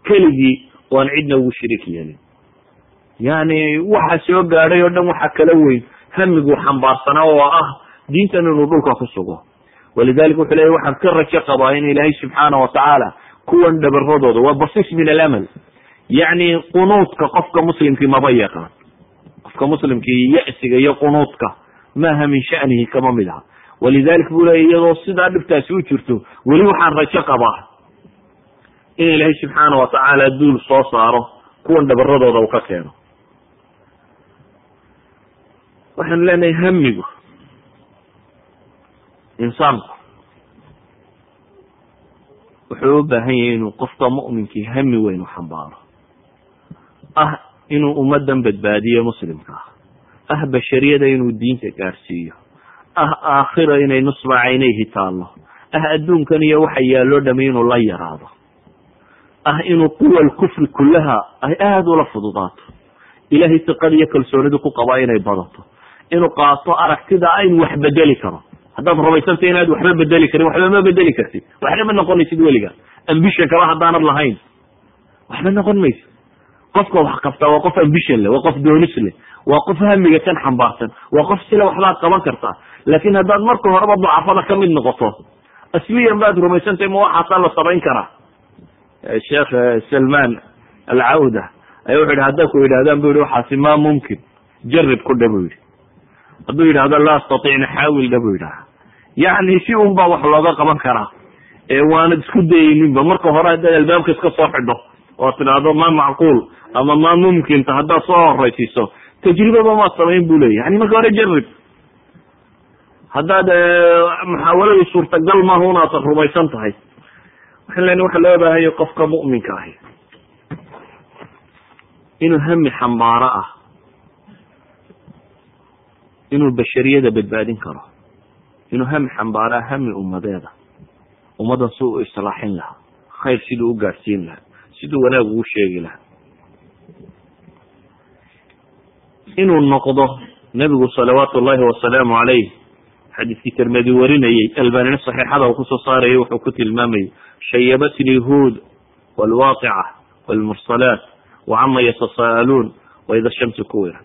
keligii oo aan cidna ugu shirik yeelin yani waxa soo gaadhay oo dhan waxa kala weyn hamiguu xambaarsanaa oo ah diintan inuu dhulka ku sugo walidalik wuxuu leeyahy waxaan ka rajo qabaa in ilaahay subxaana watacaala kuwan dhabaradooda waa basis min alamal yacni qunuudka qofka muslimkii maba yaqaan. Qofka muslimkii ya'siga iyo qunuudka maaha min sha'nihi kama mid aha. Walidalik buu leeya iyadoo sidaa dhibtaasi u jirto weli waxaan rajo qabaa in ilaahay subxaana watacaala duul soo saaro kuwan dhabaradooda uu ka keeno. Waxaanu leenahay hamigu insaanku wuxuu u baahan yahay inuu qofka mu'minkii hami weyn u xambaaro ah inuu ummaddan badbaadiyo muslimka ah ah bashariyada inuu diinta gaadhsiiyo ah aakhira inay nusba caynayhi taallo ah adduunkan iyo waxa yaalloo dhami inuu la yaraado ah inuu quwa lkufri kullaha ay aada ula fududaato ilahay siqada iyo kalsoonidu ku qabaa inay badato inuu qaato aragtida in wax bedeli karo. Haddaad rumaysantay inaad waxba bedeli karin waxba ma bedeli kartid waxna ma noqonaysid weliga ambition kaba haddaanad lahayn waxba noqon maysid qofka wax qabtaa waa qof ambition leh waa qof doonis leh waa qof hamiga kan xambaarsan waa qof sila waxbaad qaban kartaa laakin haddaad marka horeba ducafada ka mid noqoto asliyan baad rumaysantay ma waxaasaa la samayn karaa? Sheekh salman alcawda aya wuxu yihi hadday ku yidhahdaan bu yihi waxaasi ma mumkin. Jarib ku dhe bu yihi hadduu yidhahdo laa astaticna xaawil dha bu yidhaha yacni si un baa wax looga qaban karaa ee waanad isku dayeyninba marka hore haddaad albaabka iska soo xidho oo tidhaahdo ma macquul ama ma mumkinta haddaad soo horaysiiso tajribaba maad samayn bu leya yani marka hore jarib haddaad muxaawaladii suurtagal maaha unaad rumaysan tahay. Waxaan lena waxa loo baahanya qofka mu'minka ahi inuu hami xambaaro ah inuu bashariyada badbaadin karo inuu hami xambaaro ah hami ummadeeda ummaddan si u islaaxin lahaa khayr siduu u gaadhsiin lahaa siduu wanaag ugu sheegi lahaa. Inuu noqdo nebigu salawaatu ullahi wasalaamu calayh xadiiskii tirmidi warinayey albanina saxiixada uu ku soo saarayay wuxuu ku tilmaamayay shayabatnii huud waalwaaqica waalmursalaat wacama yatasa'aluun waida shamsu kuwira.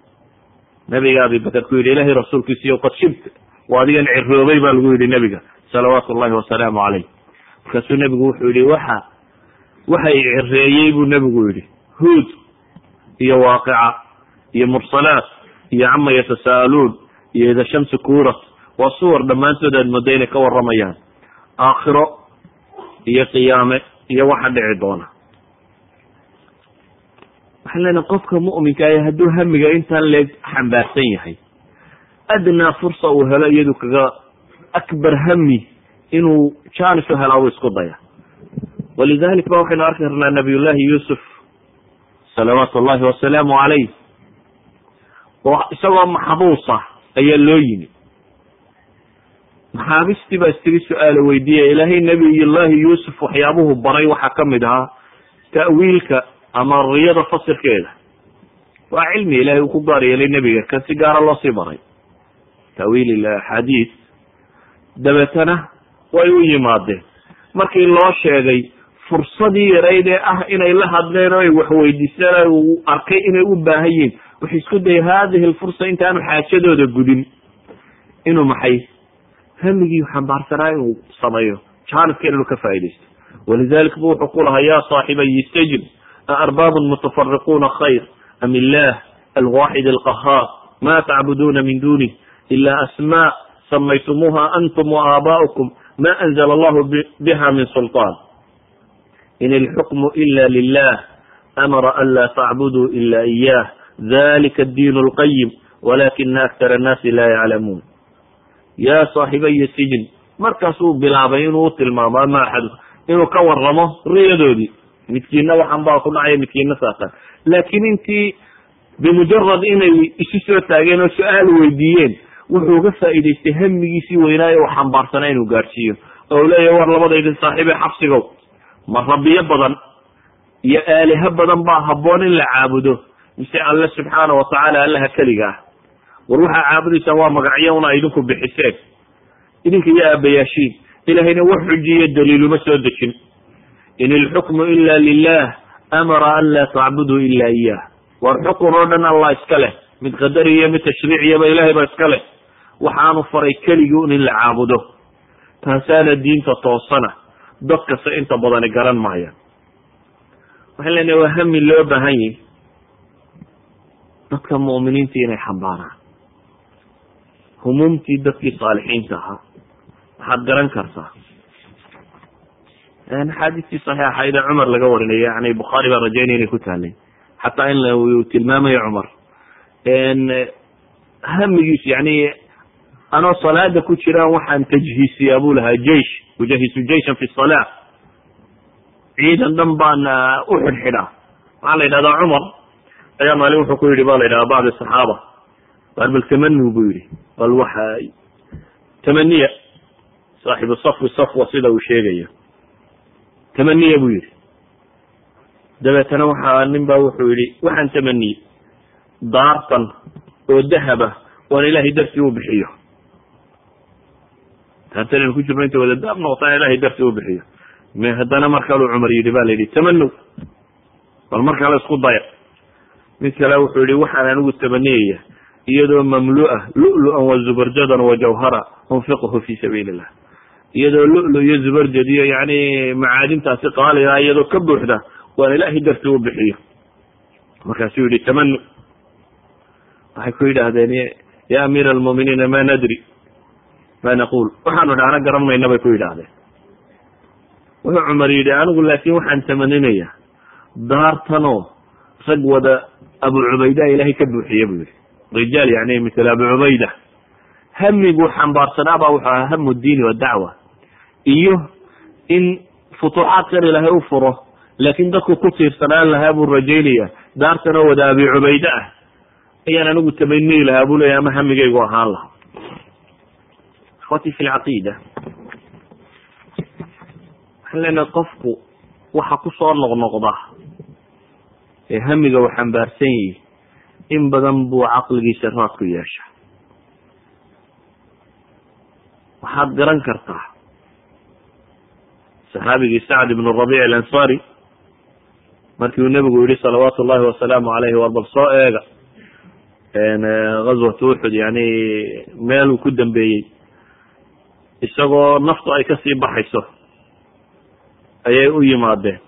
Nabiga abibakar ku yidhi ilahay rasuulkiisiyo qad shibta waa adigan ciroobay baa lagu yidhi nebiga salawaatu llahi wasalaamu calayh. Markaasuu nebigu wuxuu yihi waxa waxa i cireeyey buu nebigu yidhi. Huud iyo waaqica iyo mursalaat iyo cama yatasa'aluun iyo ida shamsu kuwirat waa suwar dhammaantood aad mooda inay ka waramayaan aakhiro iyo qiyaame iyo waxa dhici doona. Waxaan leenahay qofka mu'minka ah hadduu hamiga intaan leeg xambaarsan yahay adnaa fursa uu helo iyadu kaga akbar hami inuu janis u helaa uu isku daya walidalik ba waxaynu arki karnaa nabiyullahi yuusuf salawaatu llahi wasalaamu calayh oo isagoo maxbuusa ayaa loo yimi maxaabistii baa istigi su'aalo weydiiya ilaahay nabiyullahi yuusuf waxyaabuhu baray waxaa ka mid ahaa ta'wiilka ama riyada fasirkeeda waa cilmi ilahay uu ku gaar yeelay nebiga kan si gaara loo sii baray ta'wiil axaadiis dabeetana way u yimaadeen markii loo sheegay fursadii yarayd ee ah inay la hadleen oo ay waxweydiisteen uu arkay inay u baahan yihiin wuxuu isku dayay hadihi alfursa intaanu xaajadooda gudin. Inuu maxay? Hamigii xambaarsanaa inuu sameeyo. Jaanibka inuu ka faaidaysto walidalik bu wuxuu ku lahaa ya saaxibayi sijn aarbaabun mutafariquuna khayr. Am illah alwaxid alqahaar ma tacbuduuna min dunih ila asma samaytumuuha antum waaaba'ukum ma anzla allahu biha min sulطaan in ilxukmu ila lilah amara an la tacbuduu ila iyah dalika addiin اlqayim walakina aktar annaasi la yaclamuun ya saaxibaya sijn markaasuu bilaabay inuu utilmaamo ama axad inuu ka waramo riyadoodii midkiina waxan baa ku dhacaya midkiina saasa laakiin intii bimujarad inay isu soo taageen oo su'aal weydiiyeen wuxuu ga faa'idaystay hamigiisii weynaayo uu xambaarsanaa inuu gaadhsiiyo oo leeyahy war labadaydin saaxiibee xabsigow ma rabbiyo badan iyo aaliho badan baa habboon in la caabudo mise alle subxaana watacaala allaha keliga ah. War waxaa caabudaysaan waa magacyo una idinku bixiseen. Idinka iyo aabayaashiin ilahayna wax xujiyo daliiluma soo dejin. In ilxukmu ila lilah amara an laa tacbuduu ila iyah war xukun oo dhan allah iska leh mid qadari iyo mid tashriiciyaba ilahay baa iska leh. Waxaanu faray keligii un in la caabudo. Taasaana diinta toosana dad kasta inta badani garan maayaan. Waxaan leenahay waa hami loo baahan yihi dadka mu'miniinta inay xambaaraan. Humuumtii dadkii saalixiinta ahaa. Waxaad garan kartaa. Axaadiistii saxiixayd ee cumar laga warinaya yani bukhaari baa rajaynaya inay ku taalay xataa in uu tilmaamayo cumar. Hamigiisu yani anoo salaada ku jiraan waxaan tajhiisiyaa buu lahaa jeish ujahisu jeishan fi salaa. Ciidan dhan baan u xidhxidhaa. Waxaa la yidhahdaa cumar. Ayaa maalin wuxuu ku yidhi ba la yidhahdaa bacd saxaaba. Waar bal tamanu buu yidhi. Bal waxa tamaniya. Saaxibu safwi safwa sida uu sheegayo tamaniya buu yidhi. Dabeetana waxaa nin baa wuxuu yidhi waxaan tamaniyey daartan oo dahaba oan ilaahay dartii u bixiyo daartan aynu ku jirno inta wada daab noqotaan dartii u bixiyo haddana mar kaluu cumar yidhi ba la yidhi tamanow bal mar kale isku daya. Mid kale wuxuu yihi waxaan anigu tamaniyaya iyadoo mamlu'a lu'lu'an wa zubarjadan wa jawhara unfiqhu fi sabiili illah iyadoo lu'lu iyo zubarjad iyo yani macaadintaasi qaaliga iyadoo ka buuxda waan ilaahay dartii u bixiyo markaasuu yihi tamanu waxay ku yidhaahdeen ya amiira almu'miniina ma nadri ma naqul waxaanu dhahna garan mayna bay ku yidhaahdeen wuxuu cumar yidhi anigu laakin waxaan tamaninayaa daartanoo rag wada abu cubayda ilaahay ka buuxiye buu yihi rijaal yani mitl abu cubayda hamiguu xambaarsanaabaa wuxuu ahaa hamu diini wadacwa iyo in futuuxaadkan ilaahay u furo laakin dadku ku tiirsanaan lahaa buu rajaynaya daartanoo wada abi cubayde ah ayaan anigu tamaniyi lahaa buu leeya ama hamigaygu ahaan laha ikhwati fi lcaqiida waxaan leenahay qofku waxa ku soo noqnoqda ee hamiga uu xambaarsan yihi in badan buu caqligiisa raad ku yeesha waxaad garan kartaa saxaabigii sacd ibn rabic alansari markii uu nebigu yihi salawaatu llahi wasalaamu alayhi war bal soo eega gazwat uxud yani meel uu ku dambeeyey isagoo naftu ay ka sii baxayso ayay u yimaadeen.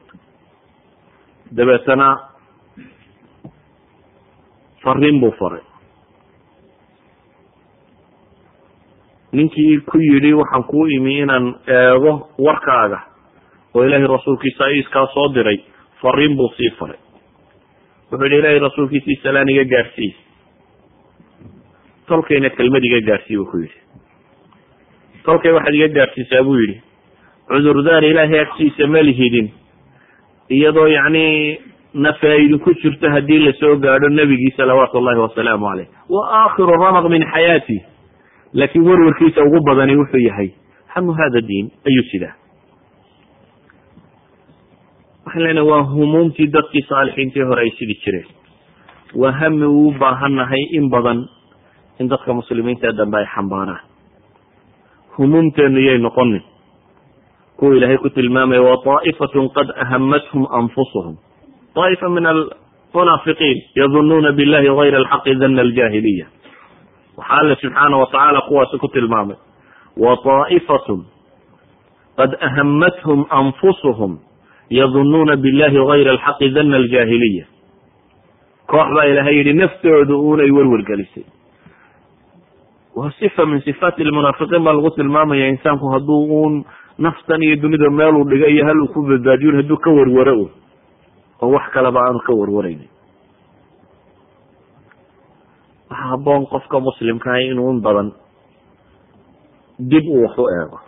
Dabeetana fariin buu faray. Ninkii ku yidhi waxaan kuu imi inaan eego warkaaga oo ilaahay rasuulkiisa iskaa soo diray. Fariin buu sii faray. Wuxuu yihi ilaahay rasuulkiisii salaan iga gaadhsiiy tolkayna kelmad iga gaadhsii buu ku yidhi tolkay waxaad iga gaadhsiisaa buu yidhi cudurdaar ilaahay agtiisa ma lihidin iyadoo yacni nafaa-idin ku jirto haddii la soo gaadho nebigii salawaatu llahi wasalaamu caleyh wa aakhiru ramaq min xayaati laakiin warwarkiisa ugu badani wuxuu yahay hamu hada diin ayuu sidaa. Waxaan leenahay waa humuumtii dadkii saalixiintii hore ay sidi jireen. Waa hami uu baahannahay in badan in dadka muslimiinta dambe ay xambaaraan humuumteenu yay noqonin kuwa ilaahay ku tilmaamaya wa طaa'ifatun qad ahamathum anfusuhum طaa'ifa min almunaafiqiin yadunuuna billahi gayra alxaqi dana aljaahiliya waxaa alle subxaana watacaala kuwaasi ku tilmaamay wa طaa'ifatun qad ahamathum anfusuhum yadunuuna billahi gayra alxaqi dana aljaahiliya koox baa ilahay yihi naftooda uunay werwergelisay waa sifa min sifaati lmunaafiqiin baa lagu tilmaamaya insaanku hadduu uun naftan iyo dunida meeluu dhiga iyo hal uu ku badbaadiyon hadduu ka warwaro un oo wax kaleba aanu ka warwaraynin. Waxa haboon qofka muslimkaah inuu in badan dib uu wax u eego.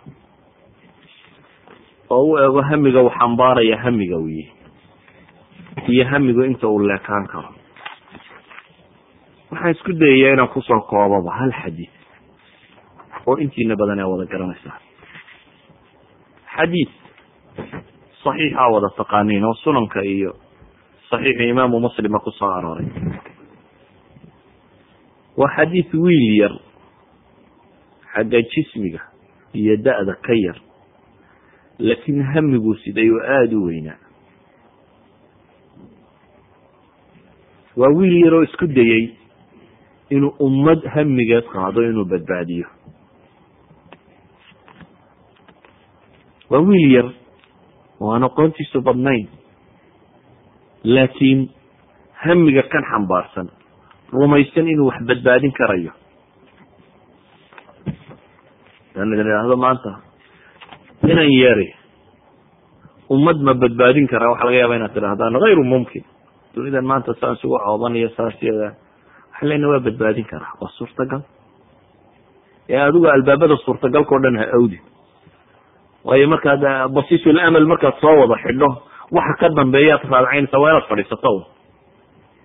Oo u eego hamiga uu xambaaraya hamiga wiye iyo hamigu inta uu leekaan karo. Waxaan isku dayayaa inaan ku soo koobaba hal xadiid oo intiina badan ee wada garanaysaa. Xadiid saxiixa wada taqaaniin oo sunanka iyo saxiixu imaamu muslima ku soo arooray. Waa xadiid wiil yar xagga jismiga iyo da-da ka yar laakiin hamiguu siday oo aada u weynaa. Waa wiil yar oo isku dayey inuu ummad hamigeed qaado inuu badbaadiyo waa wiil yar oo aan aqoontiisu badnayn laakiin hamiga kan xambaarsan rumaysan inuu wax badbaadin karayo. An idhaahdo maanta inan yeeri ummad ma badbaadin karaa waxa laga yaaba inaad tidhahdaan hayru mumkin. Dunidan maanta saan isugu saas yada waxa lena waa badbaadin karaa waa suurtagal. Ee adigu albaabada suurtagalka o dhan ha awdi waayo markaad basiisul amal markaad soo wada xidho waxa ka dambeeyaad raadcaynaysa waa inaad fadhiisato.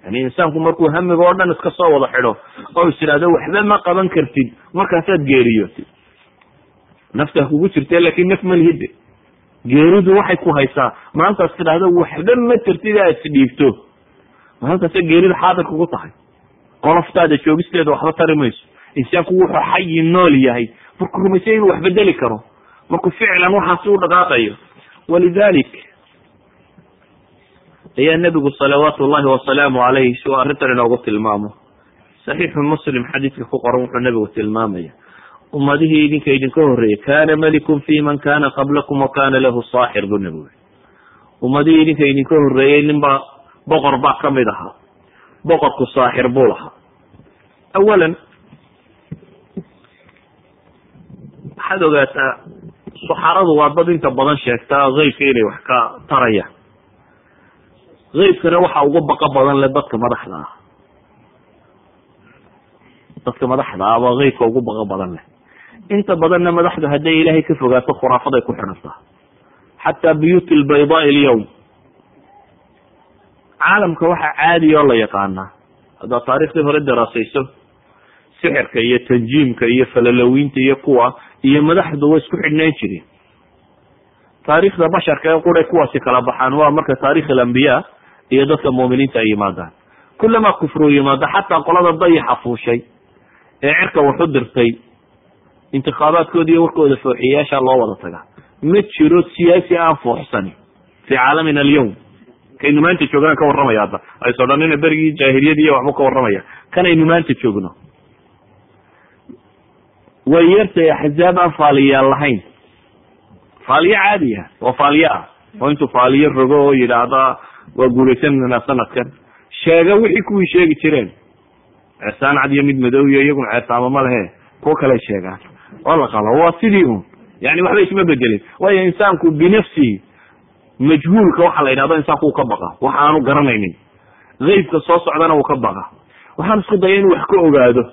Yani insaanku markuu hamiga oo dhan iska soo wada xidho oo is idhahdo waxba ma qaban kartid markaasaad geeriyotid naftaa kugu jirte laakin naf malihide geeridu waxay ku haysaa maalintaas tidhahdo waxba ma tartid aad isdhiibto maalintaasa geerida xaadir kugu tahay. Qoloftaada joogisteeda waxba tari mayso. Insaanku wuxuu xayi nool yahay. Markuu rumaysay inuu wax bedeli karo markuu ficlan waxaasi u dhaqaaqayo walidalik ayaa nebigu salawaatu ullahi wasalaamu calayh si uu arrintan inoogu tilmaamo. Saxiixu muslim xadiidka ku qoran wuxuu nebigu tilmaamaya ummadihii idinka idinka horreeyey kana malikun fi man kana qablakum wa kana lahu saaxir buu nebigu ummadihii idinka idinka horreeyey ninbaa boqor baa ka mid ahaa boqorku saaxir buu lahaa. Awalan waxaad ogaataa suxaradu waa dad inta badan sheegtaa keybka inay wax ka tarayaan keybkana waxa uga baqa badan le dadka madaxda ah. Dadka madaxda ah baa keybka ugu baqa badan leh. Inta badanna madaxdu hadday ilaahay ka fogaato khuraafaday ku xidhantaa xataa buyuut lbaydaa alyawm caalamka waxaa caadiya oo la yaqaanaa haddaad taariikhdii hore daraasayso sixirka iyo tanjiimka iyo falalowinta iyo kuwa iyo madaxdu way isku xidhnayn jireen. Taariikhda basharka ee quray kuwaasi kala baxaan waa marka taarikh alambiyaa iyo dadka muuminiinta ay yimaadaan. Kullamaa kufru yimaado xataa qolada dayaxa fuushay ee cirka wax u dirtay intikhaabaadkooda iyo warkooda fooxiyayaasha loo wada tagaa ma jiro siyaasi aan fuuxsani fi caalamina alyawm. Kaynu maanta joognaan ka warramaya hadda ayso dhanina berigii jaahiliyadiiyo waxbuu ka warramaya. Kanaynu maanta joogno way yartay axzaab aan faaliyaal lahayn. Faaliyo caadiya waa faaliyo ah. Oo intuu faaliyo rogo oo yidhaahda waa guuraysananaa sanadkan. Sheega wixii kuwii sheegi jireen. Ceesaan cad iyo mid madow iyo iyaguna ceesaamo ma lehe kuwo kale sheegaan. Oo la qaba waa sidii un yani waxba isma bedelin waayo insaanku binafsihi majhuulka waxa la yidhahdo insaanku uu ka baqa. Waxa aanu garanaynin. Keybka soo socdana uu ka baqa. Waxaan isku daya inuu wax ka ogaado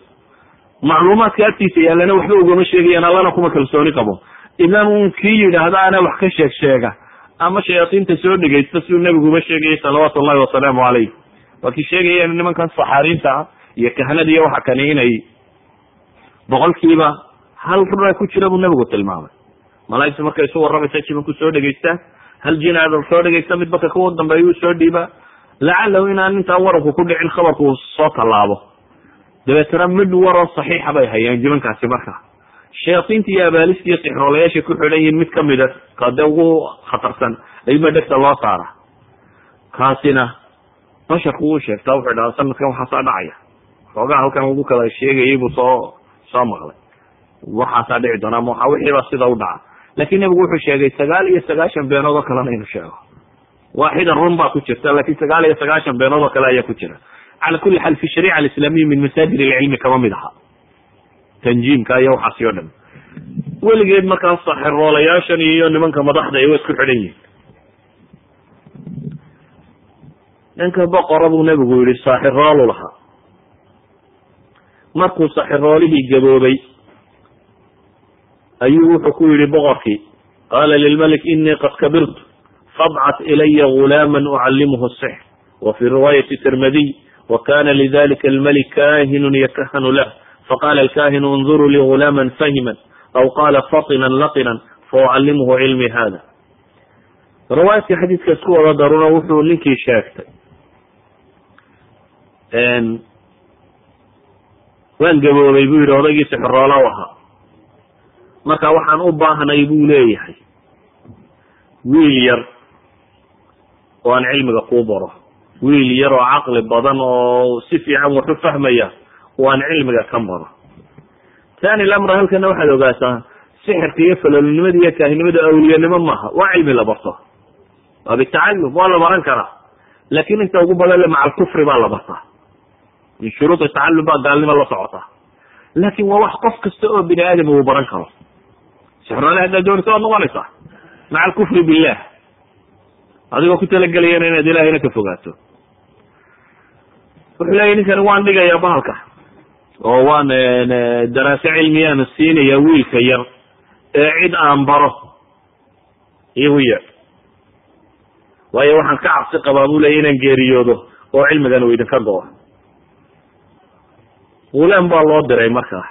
macluumaadka agtiisa yaallana waxba ugama sheegayaan allana kuma kalsooni qabo. Idan un kii yidhaahda ana wax ka sheeg sheega. Ama shayaadiinta soo dhegaysta siduu nebiguba sheegayay salawaatu ullahi wasalaamu calayh. Waa kii sheegaya nimankan saxaariinta ah iyo kahanada iyo waxa kani inay boqolkiiba hal rura ku jira buu nebigu tilmaamay. Malaaigtu markay isu warramaysa jibanku soo dhegaysta. Hal jinaada soo dhegaysta mid baka kuwa dambeeya uu soo dhiiba lacalahu inaan intaa waranku ku dhicin khabarku uu soo tallaabo dabeetana mid waroo saxiixa bay hayaan jibankaasi marka. Shayaadiinta iyo abaalista iyo sixroolayaashay ku xidhan yihiin mid kamida kade ugu khatarsan ayuba dhegta loo saara. Kaasina basharku wuu sheegtaa wuxuu dhaha sanadkan waxaasaa dhacaya. Xoogaa halkan ugu kala sheegayay buu soo soo maqlay. Waxaasaa dhici doona ama waxa wixiibaa sida u dhaca. Laakin nebigu wuxuu sheegay sagaal iyo sagaashan beenood oo kalena inuu sheego. Waaxida run baa ku jirta laakiin sagaal iyo sagaashan beenood oo kale ayaa ku jira cala kuli xaal fi shariica alislamiya min masaajir ilcilmi kama mid aha tanjiimka iyo waxaasi o dhan weligeed markaas saxiroolayaashan iyo nimanka madaxda ay wa isku xidhan yihiin ninka boqora buu nebigu yihi saaxiroolu lahaa markuu saxiroolihii gaboobay ayuu wuxuu ku yihi boqorkii qaala lilmalik inii qad kabirtu fabcat ilaya gulaama ucallimhu sixr wa fi riwaayati tirmidiy wa kana lidalika almalik kahinun yakahanu lah faqala alkahinu اnzuruu li gulaama fahima aw qala fatinan laqinan faucallimuhu cilmi hada riwaayadka xadiidka isku wada daruna wuxuu ninkii sheegtay waan gaboobay buu yidhi odaygii sixiroola u ahaa marka waxaan u baahnay buu leeyahay wiil yar oo aan cilmiga kuu baro wiil yar oo caqli badan oo si fiican wax fahmaya oo aan cilmiga ka baro tani lamra halkana waxaad ogaataa sixirka iyo falolnimada iyo kaahinimada awliyanimo maaha waa cilmi la barto. Waa bitacallum waa la baran karaa. Laakin inta ugu badan le maca alkufri baa la bartaa. Min shuruudi tacallum baa gaalnimo la socotaa laakin waa wax qof kasta oo bini aadam uu baran karo. Sixroole haddaad doonaysa waad noqonaysaa. Maca alkufri billah adigoo ku talagelayana inaad ilahayna ka fogaato. Wuxuu leeyahy ninkani waan dhigayaa bahalka. Oo waan daraaso cilmiyaana siinaya wiilka yar ee cid aan baro. Igu yeer waayo waxaan ka cabsi qabaa buu leya inaan geeriyoodo oo cilmigan uu idinka go-o. Gulaan baa loo diray markaa.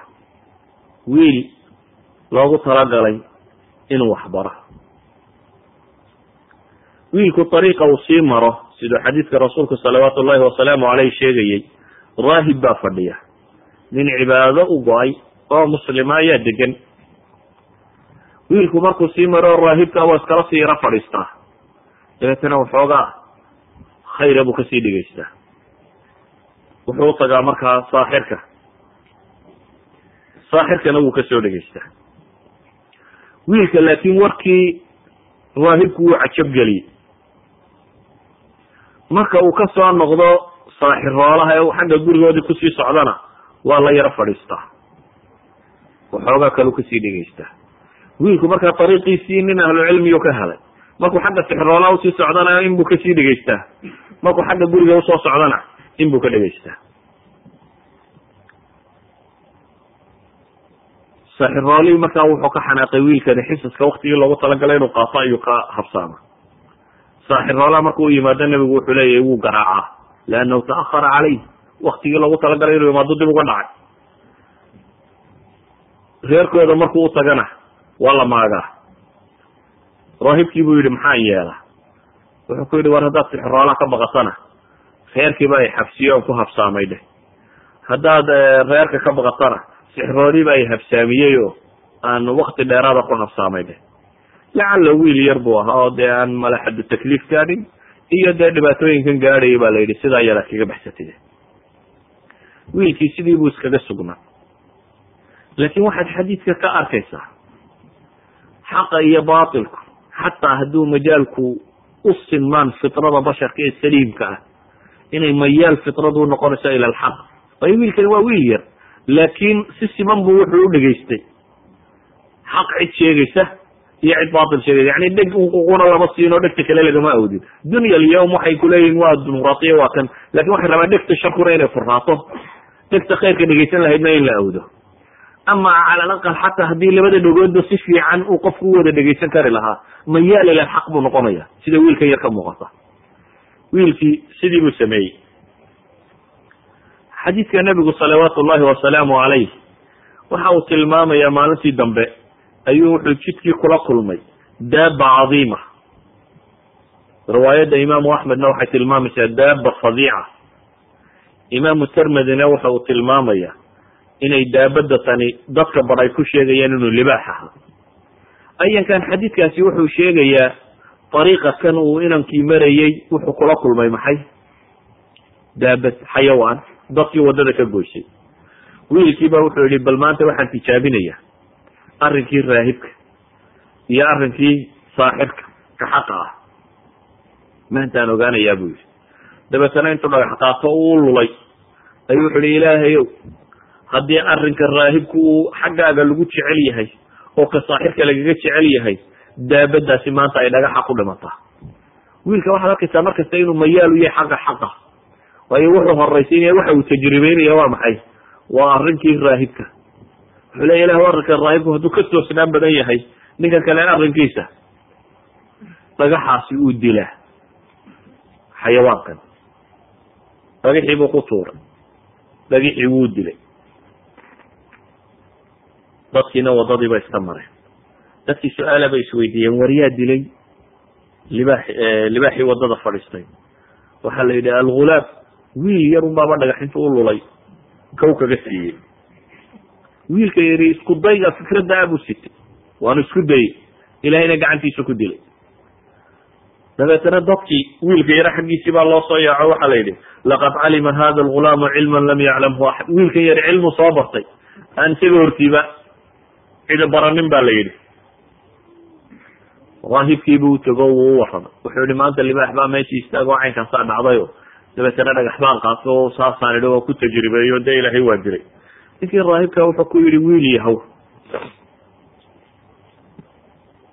Wiil loogu talagalay inuu waxbaro wiilku ariiqa uu sii maro siduu xadiidka rasuulku salawaatu ullahi wasalaamu caleyh sheegayey raahib baa fadhiya. Nin cibaado u go'ay oo muslima ayaa degan wiilku markuu sii maro raahibka waa iskala sii yaro fadhiistaa dabeetana waxoogaa khayra buu ka sii dhegeystaa wuxuu u tagaa markaa saaxirka. Saaxirkana wuu ka soo dhegeystaa wiilka laakiin warkii raahibku wuu cajabgeliyey marka uu ka soo noqdo saaxiroolaha ee uu xagga gurigoodii ku sii socdana waa la yaro fadhiistaa waxoogaa kaleu ka sii dhegeystaa wiilku markaa ariiqiisii nin ahlucilmiyu ka helay markuu xagga sixiroolaha u sii socdana inbuu ka sii dhegeystaa markuu xagga guriga u soo socdana inbuu ka dhegeystaa saaxiroolihii markaa wuxuu ka xanaaqay wiilkani xisaska waktigii loogu talagalay inuu qaato ayuu ka habsaama saaxiroolaha markuu yimaado nebigu wuxuu leeyahy wuu garaacaa leannahu ta'ahara caleyh waktigii loogu talagalay inuu imaado dib uga dhacay. Reerkooda markuu u tagana waa la maagaa. Raahibkii buu yidhi maxaan yeela wuxuu ku yidhi war haddaad sixiroolaha ka baqatana reerkiiba ay xabsiyo on ku habsaamay dheh. Haddaad reerka ka baqatana sixirooliiba ay habsaamiyey oo aan wakti dheeraada ku habsaamay dheh lacalla wiil yar buu ahaa oo dee aan malaxadu takliif gaadhin iyo dee dhibaatooyinkan gaadhaya baa la yidhi sidaa yada kaga baxsatide wiilkii sidii buu iskaga sugnaa. Laakiin waxaad xadiidka ka arkaysaa xaqa iyo baatilku xataa hadduu majaalku u sinmaan fitrada basharka ee saliimka ah inay mayaal fitradu noqonayso ila alxaq. Waayo wiilkani waa wiil yar laakiin si siman buu wuxuu u dhegaystay. Xaq cid sheegaysa iyo cid baatil sheegaysa yani dheg unququna lama siino dhegta kale lagama awdin dunya alyawm waxay kuleeyihin waa dimuqraatiya waa kan laakiin waxay rabaan dhegta sharkuna inay furraato dhegta khayrka dhegaysan lahaydna in la awdo ama cala alaqal xataa haddii labada dhegoodba si fiican uu qofku u wada dhegaysan kari lahaa mayaal ila xaq buu noqonaya sida wiilkan yar ka muuqata. Wiilkii sidii buu sameeyey. Xadiidka nebigu salawaatu ullahi wasalaamu calayh waxa uu tilmaamayaa maalintii dambe ayuu wuxuu jidkii kula kulmay. Daaba cadiima. Riwaayadda imaamu axmedna waxay tilmaamaysaa daaba fadiica. Imaamu termedina waxa uu tilmaamaya inay daabada tani dadka bar ay ku sheegayaan inuu libaax aha. Ayankan xadiidkaasi wuxuu sheegayaa ariiqa kan uu inankii marayey wuxuu kula kulmay maxay? Daabad xayawaan. Dadkii waddada ka goysay. Wiilkiiba wuxuu yihi bal maanta waxaan tijaabinaya arrinkii raahibka iyo arrinkii saaxirka ka xaqa ah. Maantaan ogaanayaa buu yihi dabeetana intuu dhagax qaato uu lulay ayuu wuxu ihi ilaahayow haddii arrinka raahibku uu xaggaaga lagu jecel yahay oo ka saaxirka lagaga jecel yahay daabadaasi maanta ay dhagaxa ku dhimataa wiilka waxaad arkaysaa markasta inuu mayaal u yahay xagga xaqa waayo wuxuu horaysiinaya waxa uu tajribeynaya waa maxay? Waa arrinkii raahibka wuxuu leya ilah arrinka raahibku hadduu ka toosnaan badan yahay ninka kale arrinkiisa. Dhagaxaasi uu dilaa. Xayawaankan. Dhagixii buu ku tuuray. Dhagixii wuu dilay. Dadkiina waddadiiba iska mareen. Dadkii su'aala bay isweydiiyeen waryaa dilay? Libaax libaaxii waddada fadhiistay. Waxaa la yidhi algulaam wiil yar unbaaba dhagaxinta u lulay. Kow kaga siiyey wiilka yidhi isku dayga fikradda abuu sitay. Waanu isku dayey ilahayna gacantiisa ku dilay. Dabeetana dadkii wiilka yare xaggiisii baa loo soo yaaco waxaa la yidhi laqad calima hada algulaamu cilman lam yaclamhu axad wiilkan yare cilmu soo bartay. Aan isaga hortiiba cidi baranin ba la yidhi. Raahibkiibu u tego wuu u waramay wuxuu yihi maanta libaax baa meeshii istaago caynkaasaa dhacdayo dabeetana dhagax baan qaato saasaan idhi waa ku tajribeeyo dee ilaahay waa dilay ninkii raahibka wuxuu ku yihi wiil yahow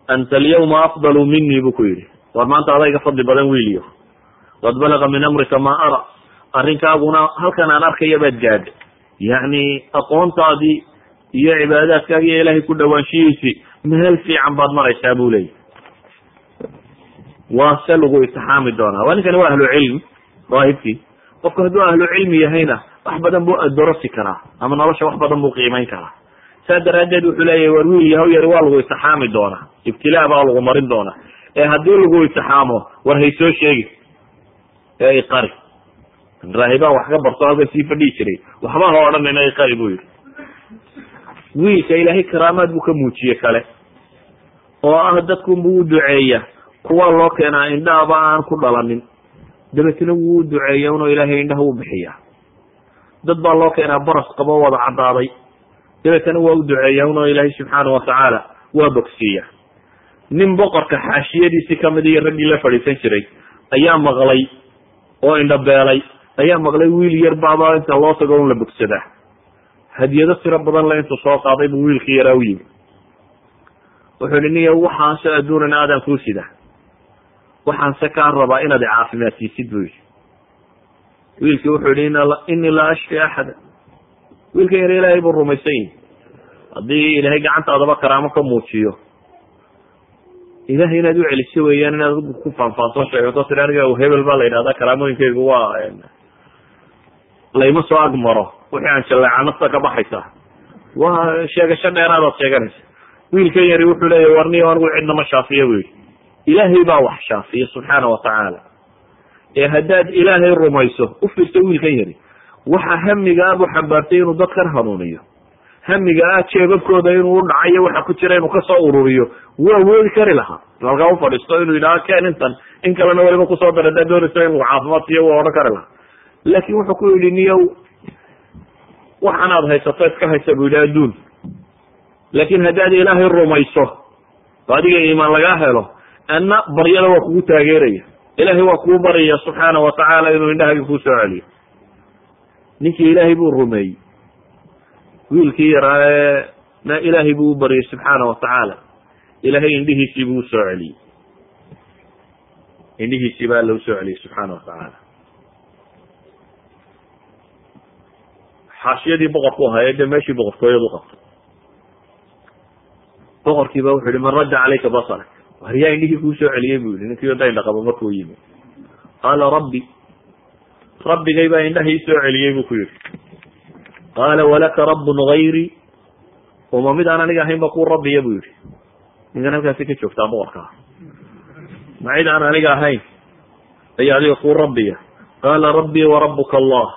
anta alyawma afdalu minii buu ku yidhi. War maanta adayga fadli badan wiiliyo qad balaga min amrika maa ara. Arrinkaaguna halkan aan arkaya baad gaadhay yacni aqoontaadii iyo cibaadaadkaaga iyo ilaahay ku dhawaanshihiisii meel fiican baad maraysaa buu leeyahy waa se lagu itixaami doonaa. Waa ninkani waa ahlu cilm raahibkii. Qofku hadduu ahlu cilmi yahayna wax badan buu adorosi karaa ama nolosha wax badan buu qiimayn karaa. Saa daraaddeed wuxuu leeyahy war wiil yahow yari waa lagu itixaami doonaa. Ibtilaa baa lagu marin doonaa. Ee haddii lagu itixaamo war hay soo sheegi. Ee iqari raahibaan wax ka barto halka sii fadhihi jiray. Waxba ha odhanayna iqari buu yihi wiilka ilaahay karaamaad buu ka muujiye kale. Oo ah dadkunbuu u duceeya. Kuwaa loo keenaa indhahaba aan ku dhalanin. Dabeetna wuu u duceeya unoo ilaahay indhaha u bixiya dad baa loo keenaa baras qabo wada caddaaday dabeetana waa u duceeya unoo ilaahay subxaana watacaala waa bogsiiya nin boqorka xaashiyadiisii ka mid iyo raggii la fadhiisan jiray ayaa maqlay oo indhabeelay ayaa maqlay wiil yar baaba inta loo tago un la bogsadaa hadiyado tiro badan le intuu soo qaaday buu wiilkii yaraa u yimi. Wuxuu ihi niya waxaanse adduunan aadan kuu sida. Waxaanse kaa rabaa inaad caafimaadsiisid buu yihi wiilkii wuxuu yihi inii laa ashfi axada. Wiilkan yar ilaahay buu rumaysan yihi haddii ilaahay gacantaadaba karaamo ka muujiyo ilahay inaad u celiso weeyaan inaad ku faanfaanto sheegato tiri aniga hebel baa la yidhahdaa karaamooyinkaygu waa layma soo ag maro wixii aan jaleeca nafta ka baxaysa waa sheegasho dheeraadaad sheeganaysa. Wiilkan yari wuxuu leeyahy warniyo anigu cidnama shaafiya bu yihi ilaahay baa wax shaafiya subxaana watacaala ee haddaad ilaahay rumayso u fiirto wiilkan yari. Waxa hamiga abu xambaartay inuu dadkan hanuuniyo. Hamiga ah jeebabkooda inuu u dhacayo waxa ku jira inuu ka soo ururiyo. Waa woodi kari lahaa. Halkaa u fadhiisto inuu yidhaha ken intan in kalena weliba ku soo dara hadaad doonayso in lagu caafimaad siiyo waa odhan kari lahaa. Laakin wuxuu ku yidhi niyow waxanaad haysato iska haysa buu yidhi adduun. Laakin haddaad ilaahay rumayso oo adiga iimaan lagaa helo anna baryada waa kugu taageeraya ilaahay waa kugu baryaya subxaana watacaala inuu indhahagi kuu soo celiyo. Ninkii ilaahay buu rumeeyey wiilkii yaraa ee na ilaahay buu u baryay subxaana watacaala ilaahay indhihiisii buu u soo celiyey. Indhihiisii baa alla u soo celiyey subxaana watacaala xaashiyadii boqorku ahaye dee meeshii boqortooyadu qabtay. Boqorkii ba wuxu yihi man radda calayka basarak waryaa indhihii kuu soo celiyey bu yihi ninkii daynha qabo markuu yimi qaala rabbi rabbigay baa indhaha ii soo celiyey buu ku yihi qaala walaka rabbun gayri uma mid aan aniga ahayn ba kuu rabbiya bu yihi ninkan halkaasi ka joogtaa boqorkaa ma cid aan aniga ahayn ayaa adiga kuu rabbiya. Qaala rabbii warabuka allah.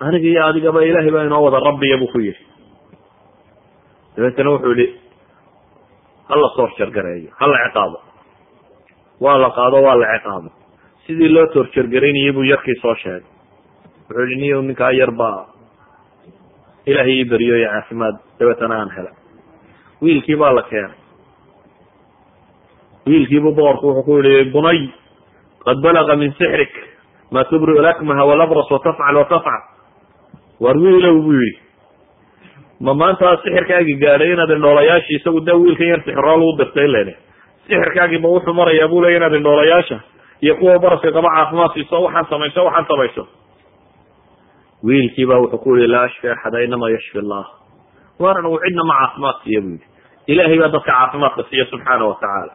Aniga iyo adigaba ilahay baa inoo wada rabbiya buu ku yihi dabeetana wuxuu yihi hala toorjargareeyo hala ciqaabo. Waa la qaado waa la ciqaabo. Sidii loo toorjargaraynayay buu yarkii soo sheegay. Wuxuu yihi niyo ninkaa yar baa ilahay ii beriyo iyo caafimaad. Dabeetana aan hela. Wiilkii baa la keenay. Wiilkiibu boqorku wuxuu ku yihi bunay qad balaga min sixrik ma tubri lakmaha walabras watafcal watafcal war wiilow buu yihi ma maanta sixirkaagii gaadhay inaad indhoolayaashii isagu de wiilkan yar sixirool u dirtay lene sixirkaagii ma wuxuu marayaa bu leya inaad indhoolayaasha iyo kuwa baraska qaba caafimaad siiso waxaan samayso waxaan samayso. Wiilkii ba wuxuu ku yihi laa ashfi axada inama yashfi allah. Waar anagu cidna ma caafimaad siiya bu yihi ilahay baa dadka caafimaadka siiya subxaana watacaala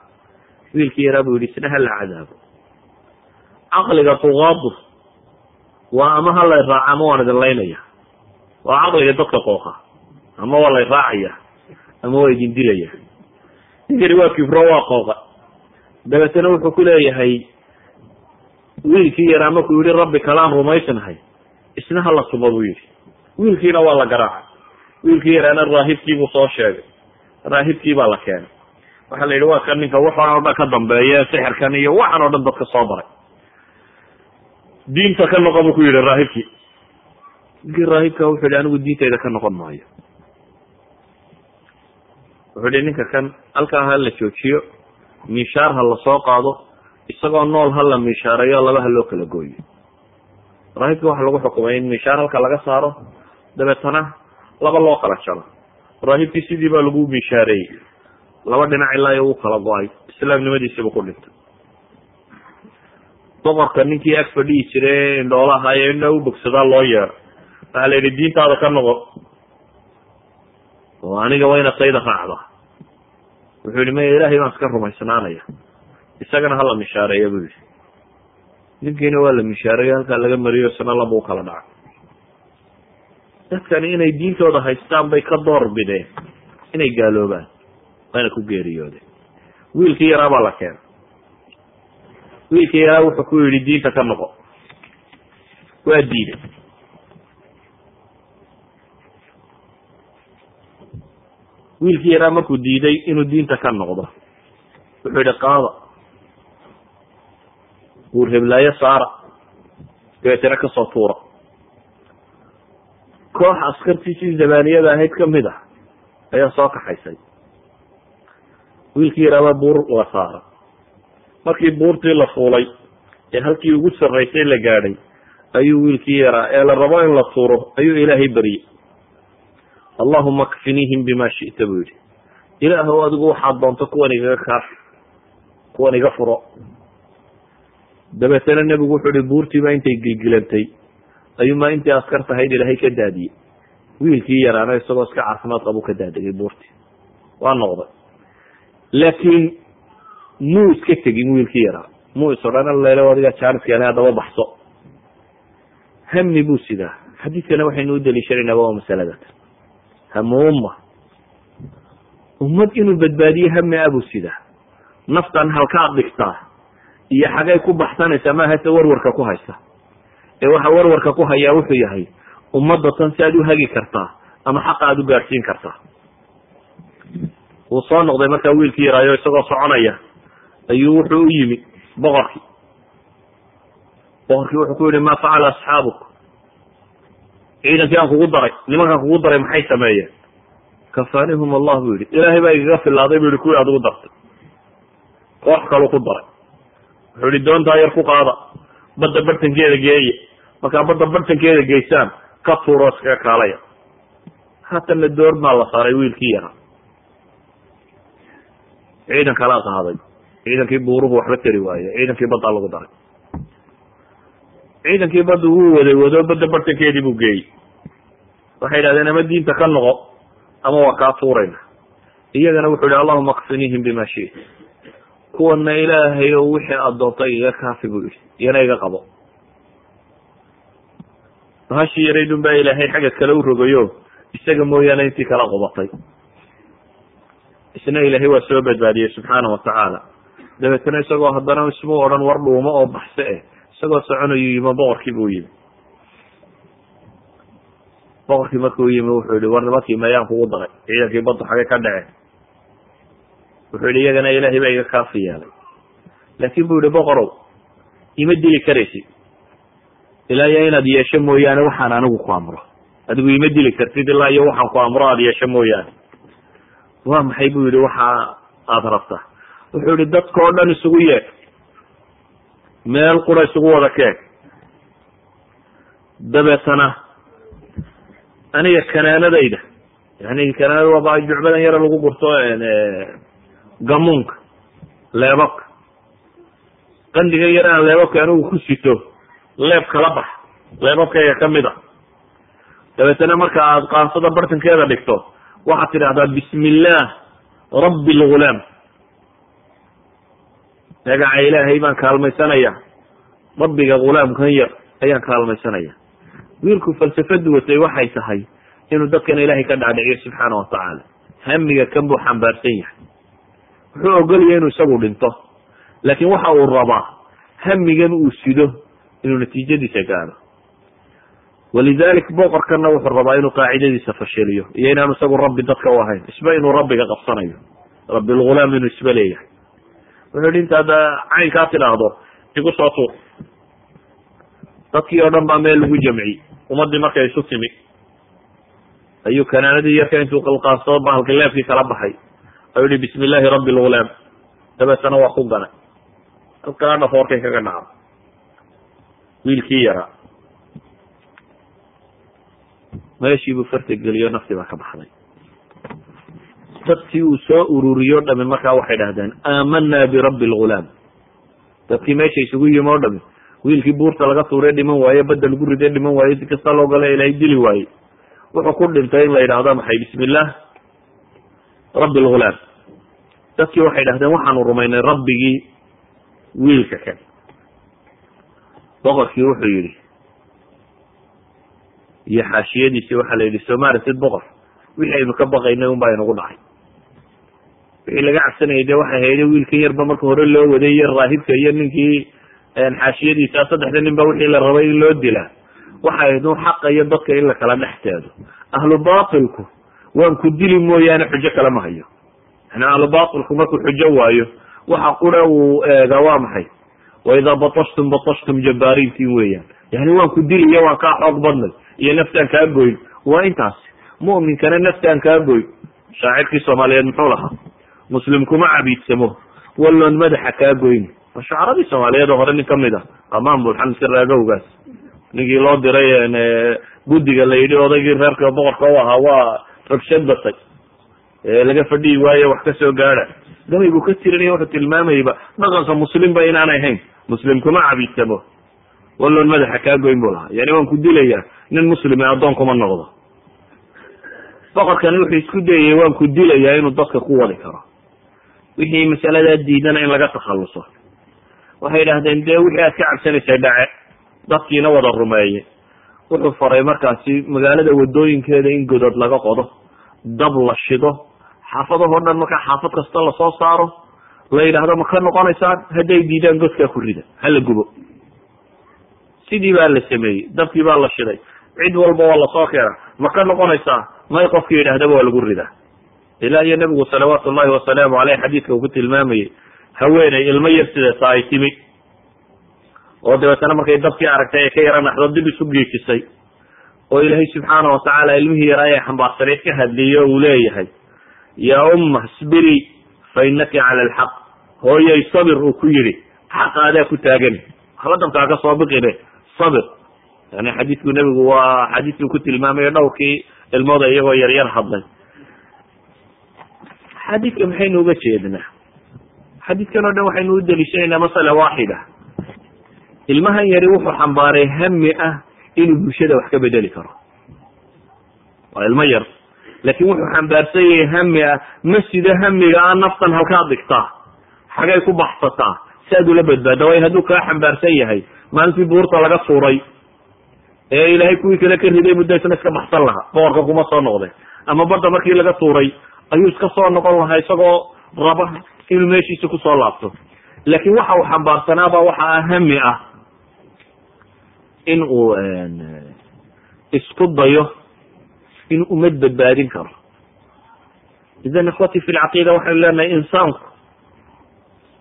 wiilkii yaraa bu yihi isna hala cadaabo caqliga duqaadu waa ama ha lay raaca ama waan idin laynaya. Waa caqliga dadka qooqa ama waa lay raacaya ama waa idin dilaya. Ninkani waa kibro waa qooqa. Dabeetana wuxuu ku leeyahay wiilkii yaraa markuu yihi rabbi kalaan rumaysnahay isna hala tumo buu yihi wiilkiina waa la garaacay wiilkii yaraana raahibkiibuu soo sheegay. Raahibkii baa la keenay. Waxaa la yidhi waa kan ninka waxaan oo dhan ka dambeeya sixirkan iyo waxaan oo dhan dadka soo baray. Diinta ka noqon buu ku yihi raahibkii. Ninkii raahibka wuxuu yihi anigu diintayda ka noqon maayo wuxuu yihi ninka kan halkaa ha la joojiyo miishaar ha la soo qaado isagoo nool ha la miishaareeyo laba ha loo kala gooyo. Raahibka waxaa lagu xukumay in miishaar halka laga saaro dabeetana laba loo kala jaro. Raahibkii sidii baa lagu miishaareeyey laba dhinac ilaa iyo uu kala go'ay. Islaamnimadiisiiba ku dhintay. Boqorka ninkii ag fadhihi jire indhoolaha ee indha u bogsadaa loo yeero. Waxaa la yidhi diintaada ka noqo oo aniga waa inaad sayda raacda. Wuxuu yihi maya ilaahay baan iska rumaysnaanaya. Isagana hala mishaareeya buu yihi ninkiina waa la mishaareeyo halkaa laga mariyo isna laba u kala dhaca. Dadkani inay diintooda haystaan bay ka door bideen. Inay gaaloobaan waana ku geeriyoodeen. Wiilkii yaraa baa la keenay. Wiilkii yaraa wuxuu ku yidhi diinta ka noqo. Waa diiday wiilkii yaraa markuu diiday inuu diinta ka noqdo. Wuxuu yihi qaada. Buur heblaayo saara. Dabeetana ka soo tuura. Koox askartiisii zabaaniyada ahayd ka mid ah ayaa soo kaxaysay. Wiilkii yaraabaa buur la saara. Markii buurtii la fuulay ee halkii ugu sarraysay la gaadhay ayuu wiilkii yaraa ee la rabo in la tuuro ayuu ilaahay baryey allahuma kfiniihim bima shi'ta buu yihi ilaahw adigu waxaad doonto kuwan igaga kaaf kuwan iga furo. Dabeetana nebigu wuxuu ihi buurtiiba intay gilgilantay ayuumaa intii askarta ahayd ilaahay ka daadiyey. Wiilkii yaraana isagoo iska caafimaad qabu ka daadegay buurtii. Waa noqday. Laakiin muu iska tegin wiilkii yaraa muu is odhan lele adiga jaaniska ele haddaba baxso. Hami buu sidaa. Xadiidkana waxaynu u daliishanaynaba waa masaladata hamuuma ummad inuu badbaadiyo hami abuu sidaa naftan halkaad dhigtaa iyo xagay ku baxsanaysaa ma hase warwarka ku haysa ee waxa warwarka ku hayaa wuxuu yahay ummadda tan si aad u hagi kartaa ama xaqa aad u gaadhsiin kartaa wuu soo noqday markaa wiilkii yaraayo isagoo soconaya ayuu wuxuu u yimi boqorkii. Boqorkii wuxuu ku yihi maa facala asxaabuk ciidankii aan kugu daray nimankaan kugu daray maxay sameeyeen? Kafaanihum allah buu yihi ilaahay baa igaga filaaday bu yihi kuwii aad ugu dartay. Koox kalu ku daray. Wuxuu yihi doontaa yar ku qaada badda bartankeeda geeye. Markaa badda bartankeeda geysaan ka tuuro iskaga kaalaya. Haatanna door baa la saaray wiilkii yaraa ciidan kalaa qaaday ciidankii buuruhu waxba tari waaye. Ciidankii baddaa lagu daray ciidankii badda wuu waday wado badda bartankeedii buu geeyey waxay idhahdeen ama diinta ka noqo ama waa kaa tuurayna iyagana wuxuu yihi allahuma kfiniihim bima shit kuwana ilaahay o wixii aad doontay iga kaafi buu yihi iyana iga qabo bahashii yaraydun baa ilaahay xagga kale u rogayo isaga mooyaane intii kala qubatay isna ilaahay waa soo badbaadiyey subxaana watacaala dabeetana isagoo haddana ismuu odhan war dhuumo oo baxse eh isagoo soconayu yimo boqorkii buu yimi boqorkii markuu yimi wuxuu yihi war nimankii mayaan kugu daray ciidankii baddu xagay ka dhaceen. Wuxuu yihi iyagana ilaahay baa iga kaafi yeelay laakin bu yihi boqorow ima dili karaysid. Ilaa iyo inaad yeesho mooyaane waxaan anigu ku amro. Adigu ima dili kartid ilaa iyo waxaan ku amro aada yeesho mooyaane. Waa maxay bu yihi waxa aada rabtaa wuxuu yihi dadka oo dhan isugu yeeg meel qura isugu wada keeg dabeetana aniga kanaanadayda yani kanaanada waa jucbadan yara lagu gurto gamuunka leebabka qandiga yar aan leebabka anigu ku sito leeb kala bax leebabkayga ka mid a dabeetana marka aad qaansada bartankeeda dhigto waxaad tidhahdaa bismi illaah rabbi lgulaam magaca ilaahay baan kaalmaysanaya. Rabbiga ghulaamkan yar ayaan kaalmaysanaya. Wiilku falsafadu watay waxay tahay inuu dadkan ilaahay ka dhaadhiciyo subxaana watacaala hamiga kan buu xambaarsan yahay. Wuxuu ogolaya inuu isagu dhinto. Laakiin waxa uu rabaa hamigan uu sido inuu natiijadiisa gaadho walidalik boqorkana wuxuu rabaa inuu qaacidadiisa fashiliyo iyo inaanu isagu rabbi dadka u ahayn. Isba inuu rabbiga qabsanayo. Rabbi lghulaam inuu isba leeyahay wuxuu yihi intaad caynkaa tidhaahdo igu soo tuur dadkii oo dhan baa meel lagu jamciyey ummadii markay isu timi ayuu kanaanadii yarka intuu qalqaansado bahalka leefkii kala baxay ayuu yihi bismi illaahi rabbi lghulaam dabeetana waa ku ganay halkaa dhafoorkay kaga dhaca wiilkii yaraa meeshii buu farta geliyo naftii baa ka baxday dadkii uu soo ururiyo dhami markaa waxay dhahdeen aamanaa birabbi lghulaam dadkii meesha isugu yimi oo dhami wiilkii buurta laga tuure dhiman waaye badda lagu ride dhiman waaye si kasta loo gala ilaahay dili waaye. Wuxuu ku dhintay in la yidhahdo maxay bismi illah rabbi lghulaam dadkii waxay dhahdeen waxaanu rumaynay rabbigii wiilka kan boqorkii wuxuu yidhi iyo xaashiyadiisi waxaa la yidhi soo maaragtid boqor wixii aynu ka baqaynay un baa inugu dhacay wixii laga cabsanayay dee waxay hayde wiilkan yarba marka hore loo waday iyo raahibka iyo ninkii xaashiyadiisa saddexda nin ba wixii la rabay in loo dilaa waxay ahayd un xaqa iyo dadka in la kala dhex teedo. Ahlu batilku waan ku dili mooyaane xujo kale ma hayo. Yani ahlu batilku markuu xujo waayo waxa qura uu eega waa maxay? Waidaa batashtum batashtum jabaarintiin weeyaan. Yani waan ku diliyo waan kaa xoog badnay iyo naftaan kaa goyn. Waa intaas mu'minkana naftaan kaa goyn. Shaacirkii soomaaliyeed muxuu lahaa muslim kuma cabiidsamo. Walloon madaxa kaa goyn. Waa shacaradii soomaaliyeed oo hore nin ka mid ah qamaan bulxan si raagowgaas ninkii loo diray guddiga la yidhi odaygii reerka boqorka u ahaa waa rabshad batay laga fadhiyi waayo wax ka soo gaada gabay buu ka tirinaya wuxuu tilmaamayba dhaqanka muslimba inaanay hayn muslim kuma cabiidsamo. Walloon madaxa kaa goyn buu lahaa. Yani waan ku dilayaa nin muslime addoon kuma noqdo. Boqorkani wuxuu isku dayayay waan ku dilayaa inuu dadka ku wadi karo wixii masaladaa diidana in laga takhaluso waxay idhahdeen dee wixii aad ka cabsanaysay dhace dadkiina wada rumeeye. Wuxuu faray markaasi magaalada wadooyinkeeda in godod laga qodo dab la shido xaafadahoo dhan markaa xaafad kasta la soo saaro la yidhaahdo ma ka noqonaysaan? Hadday diidaan godkaa ku rida hala gubo. Sidii baa la sameeyey dabkii baa la shiday. Cid walba waa la soo keena ma ka noqonaysaa may qofkii yidhahdaba waa lagu ridaa ilaa iyo nabigu salawaatu llahi wasalaamu aleyh xadiidka uu ku tilmaamayey haweeney ilmo yar sideeta ay timi. oo dabeetana markay dabkii aragtay ay ka yara naxdo dib isu giijisay oo ilaahay subxaana watacaala ilmihii yaraa ee xambaarsaneed ka hadliyo uu leeyahay yaa umma isbiri fa inaki cala alxaq. Hooyay sabir uu ku yidhi xaqa adaa ku taagan. Waxba dabkaa ka soo biqine sabir. Yani xadiidku nebigu waa xadiidkii ku tilmaamayo dhowrkii ilmooda iyagoo yaryar hadlay xadiidka maxaynu uga jeednaa xadiidkan oo dhan waxaynu u deliishanaynaa masala waaxida ilmahan yari wuxuu xambaaray hami ah inuu bulshada wax ka bedeli karo. Waa ilmo yar laakiin wuxuu xambaarsan yahay hami ah ma sido hamiga a naftan halkaad dhigtaa xagay ku baxsataa si aad ula badbaada waayo hadduu kaa xambaarsan yahay maalintii buurta laga suuray ee ilaahay kuwii kale ka riday muddo isna iska baxsan lahaa boqorka kuma soo noqdeen ama badda markii laga tuuray ayuu iska soo noqon lahaa isagoo raba inuu meeshiisa ku soo laabto. Laakiin waxa uu xambaarsanaaba waxa ah hami ah in uu isku dayo in umad badbaadin karo. Idan ikhwati fi lcaqiida waxaynu leenahay insaanku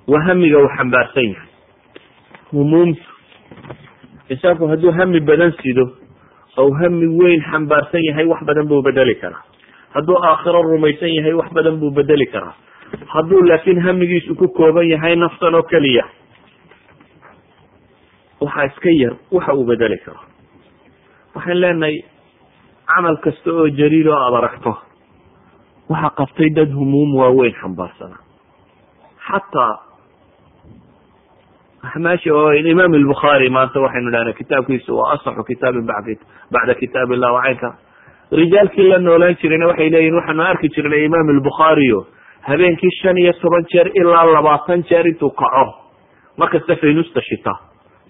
waa hamiga uu xambaarsan yahay. Humuumtu insaanku hadduu hami badan sido ou hami weyn xambaarsan yahay wax badan buu bedeli karaa hadduu aakhiro rumaysan yahay wax badan buu bedeli karaa. Hadduu laakiin hamigiisu ku kooban yahay naftan oo keliya waxaa iska yar waxa uu bedeli karo. Waxaan leenahay camal kasta oo jaliil oo aada aragto waxa qabtay dad humuum waaweyn xambaarsana. Xataa axmaashi oo imaam albukhaari maanta waxaynu idhahna kitaabkiisa waa asaxu kitaabin bacda kitaab illah wacaynka rijaalkii la noolaan jirayna waxay leeyihiin waxaanu arki jirnay imaam albukhaariyo habeenkii shan iyo toban jeer ilaa labaatan jeer intuu kaco. Markasta faynusta shita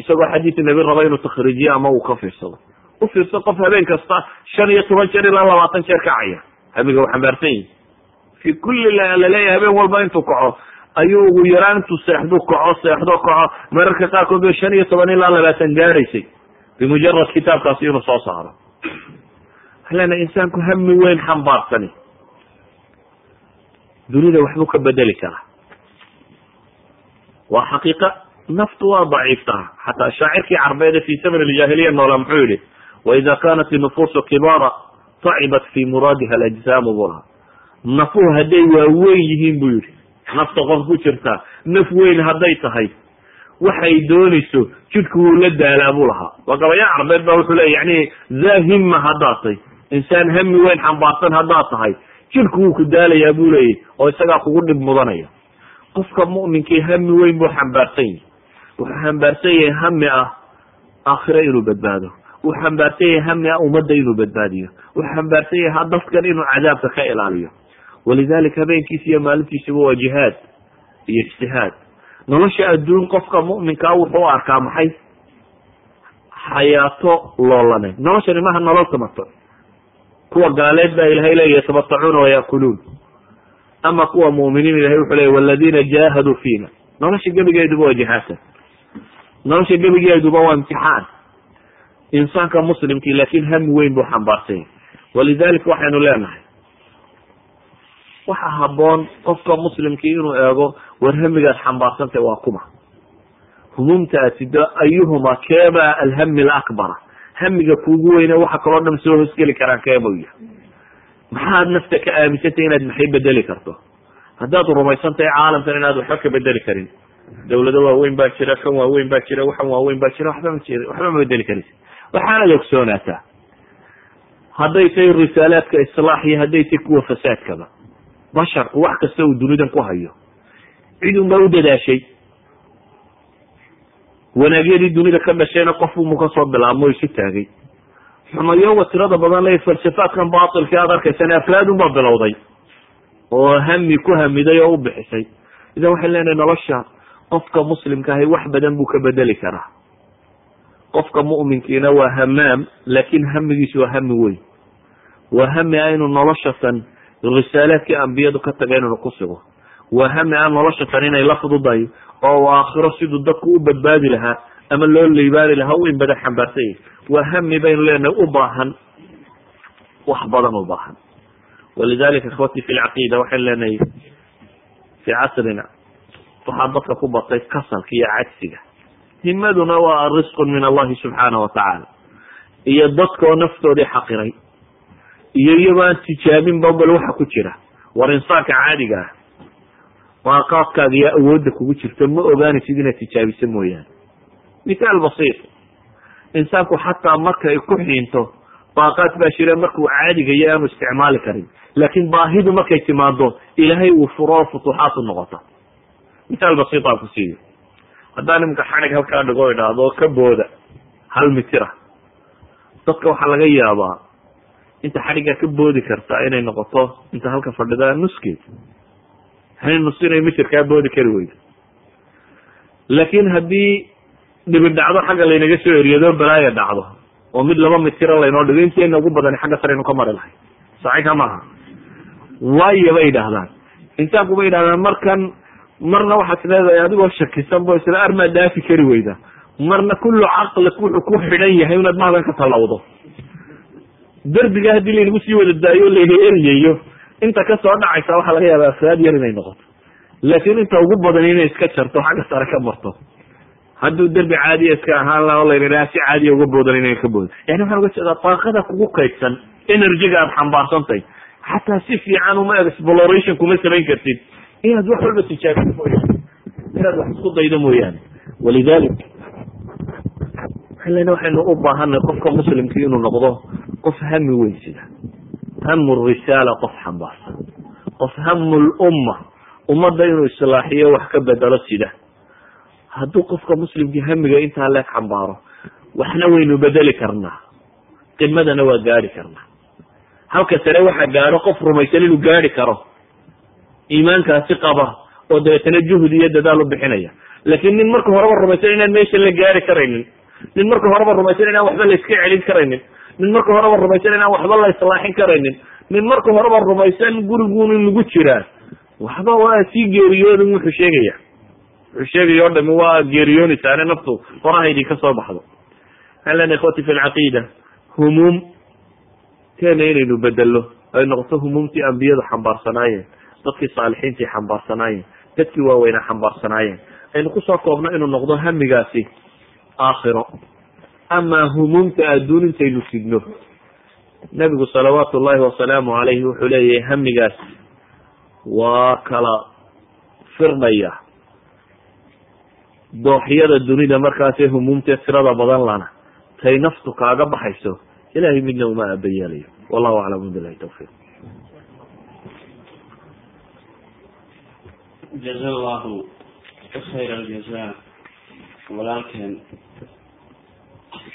isagoo xadiis nabi raba inuu takhriijiyo ama uu ka fiirsado. U fiirso qof habeen kasta shan iyo toban jeer ilaa labaatan jeer kacaya hamiga uu xambaarsan yihi fi kulli la leeyahay habeen walba intuu kaco ayuu ugu yaraan intuu seexdu kaco seexdo kaco. Mararka qaarkood bay shan iyo toban ilaa labaatan gaadhaysay. Bimujarad kitaabkaasi inuu soo saaro leenahay insaanku hami weyn xambaarsani dunida waxbuu ka bedeli karaa waa xaqiiqa naftu waa daciiftaha xataa shaacirkii carbeede fi zaman aljaahiliya noola muxuu yihi waida kanat inufuusu kibaara tacibat fi muraadiha alajsaamu buu lahaa. Nafuhu hadday waaweyn yihiin buu yihi nafta qof ku jirtaa naf weyn hadday tahay. Waxay doonayso jidhku wuu la daalaa buu lahaa. Waa gabayaa carbeed ba wuxuu leya yani haddaad tahay insaan hami weyn xambaarsan haddaad tahay. Jidhku wuu ku daalayaa buu leeyay oo isagaa kugu dhib mudanaya. Qofka mu'minkii hami weyn buu xambaarsan yahay. Wuxuu xambaarsan yahay hami ah aakhiro inuu badbaado. Wuxuu xambaarsan yahay hami ah ummadda inuu badbaadiyo. Wuxuu xambaarsan yahay dadkan inuu cadaabka ka ilaaliyo. Walidalika habeenkiisa iyo maalintiisaba waa jihaad iyo ijtihaad. Nolosha adduun qofka mu'minkaa wuxuu u arkaa maxay? Xayaato loolane noloshani maaha nolol tamatuc kuwa gaaleed baa ilahay leeya yatamatacuuna wayakuluun ama kuwa mu'miniin ilahay wuxuu leya waladiina jaahaduu fiina. Nolosha gebigeeduba waa jihaadka nolosha gebigeeduba waa imtixaan. Insaanka muslimkii laakin hami weyn buu xambaarsanya walidalika waxaynu leenahay waxa haboon qofka muslimkii inuu eego war hamigaad xambaarsantay waa kuma. Humumta aad sido ayuhuma keebaa alhami alakbara hamiga kuugu weyne waxa kaloo dhan soo hosgeli karaan yahay maxaad nafta ka aaminsantay inaad maxay bedeli karto? Haddaad rumaysantahay caalamkan inaad waxba ka bedeli karin. Dawlado waaweyn baa jira kan waaweyn baa jira waxan waaweyn baa jira waxba ma jir waxba ma bedeli karaysa waxaanad ogsoonaataa hadday tahay risaalaadka islaax iyo hadday tahay kuwa fasaadkaba basharku wax kasta uu dunidan ku hayo. Cid unbaa u dadaashay wanaagyadii dunida ka dhashayna qof umu ka soo bilaabmo isu taagay. Xumayowa tirada badan le falsafaadkan batilka aad arkaysana afraad unbaa bilowday oo hami ku hamiday oo u bixisay. Idan waxay leenahay nolosha qofka muslimka ahi wax badan buu ka bedeli karaa. Qofka mu'minkiina waa hamaam laakin hamigiisu waa hami weyn. Waa hami a inuu noloshatan risaalaadkii ambiyadu ka taga inuu ku sugo. Waa hami a noloshatan inay la fududahay oo aakhiro siduu dadku u badbaadi lahaa ama loo liibaani lahaa u in badan xambaarsan yahay waa hami baynu leenahay u baahan wax badan u baahan. Walidalika ikhwati fi lcaqiida waxaynu leenahay fi casrina waxaa dadka ku batay kasalka iyo cajsiga. Himaduna waa risqun min allahi subxaana wa tacaala. Iyo dadkoo naftoodii xaqiray. Iyo iyagoo aan tijaabinba bal waxa ku jira. War insaanka caadiga ah waaqaadkaaga iyo awoodda kugu jirto ma ogaanaysid inaad tijaabiso mooyaane. Mithaal basiit insaanku xataa markay ku xiinto baaqaad baa jira markuu caadiga iyo aanu isticmaali karin. Laakin baahidu markay timaado ilaahay uu furo futuuxaad u noqoto mithaal basiit aan ku siiyo haddaan iminka xanig halkaa dhigo idhaahdo ka booda hal mitira dadka waxaa laga yaabaa inta xadhiggaa ka boodi kartaa inay noqoto inta halka fadhida nuskeed hani nus inay mitirkaa boodi kari weydo laakin haddii dhibi dhacdo xagga laynaga soo eriyado balaaya dhacdo. Oo mid laba mitira laynoo dhigo inteena ugu badani xagga saraynu ka mari lahay. Saxiixa maaha. Waayo bay idhaahdaan. Insaanku bay idhahdaan markan marna waxaad leedahay adigoo shakisan bo isla armaa dhaafi kari weyda. Marna kullu caqlik wuxuu ku xidhan yahay inaad mahdan ka tallawdo derbiga haddii laynagu sii wada daayo layna eriyayo inta ka soo dhacaysa waxaa laga yaaba afraad yar inay noqoto. Laakin inta ugu badan inay iska jarto xagga sare ka marto hadduu derbi caadiya iska ahaan laha o layna si caadiya uga boodan inay ka boodan yani waxaan uga jeedaa daaqada kugu kaydsan energyga aad xambaarsantahy xataa si fiican uma exploration kuma samayn kartid. Inaad wax walba tijaabiso mooyaane inaad wax isku daydo mooyaane walidalik waxaynu u baahanay qofka muslimki inuu noqdo qof hami weyn sida hamu risaala qof xambaarsan. Qof hamu lumma ummadda inuu islaaxiyo wax ka bedelo sida. Hadduu qofka muslimkii hamiga intaa leeg xambaaro waxna waynu bedeli karnaa. Qimadana waa gaari karnaa. Halka sare waxa gaadho qof rumaysan inuu gaari karo. Iimaankaasi qaba oo dabeetana juhdi iyo dadaal u bixinaya. Laakin nin marka horeba rumaysan inaan meesha la gaari karaynin nin marka horeba rumaysan inaan waxba la iska celin karaynin nin marka horeba rumaysan inaan waxba la islaaxin karaynin. Nin marka horeba rumaysan guriguun lagu jiraa waxba waa sii geeriyoodin wuxuu sheegaya. Wuxuu sheegaya o dhami waa geeriyoonaysaane naftu horaha idinka soo baxdo. Waxaan lena ikhwati fi lcaqiida humuum. Teena inaynu bedello ay noqoto humuumtii ambiyadu xambaarsanaayeen dadkii saalixiintii xambaarsanaayeen dadkii waaweynaa xambaarsanaayeen aynu ku soo koobno inuu noqdo hamigaasi aakhiro amaa humuumta adduun intaynu sidno nebigu salawaatu ullahi wasalaamu calayhi wuxuu leeyahay hamigaas waa kala firdhaya dooxyada dunida markaasee humuumtee tirada badan lana tay naftu kaaga baxayso ilahay midna uma aabayeelayo wallahu aclam bilahi tawfiiq. Jaza allahu khayr aljaza walaalkeen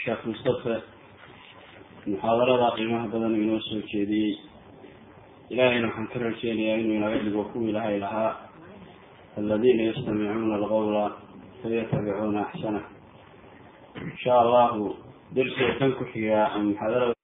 sheekh mustafe muxaadarada qiimaha badan inoo soo jeediyey. Ilahayna waxaan ka rajeynayaa inuu inaga dhigo kuwii ilahay lahaa. Aladiina yastamicuuna alqawla fayatabicuuna axsana insha allahu dersiga kan ku xigaa ama muxaadarada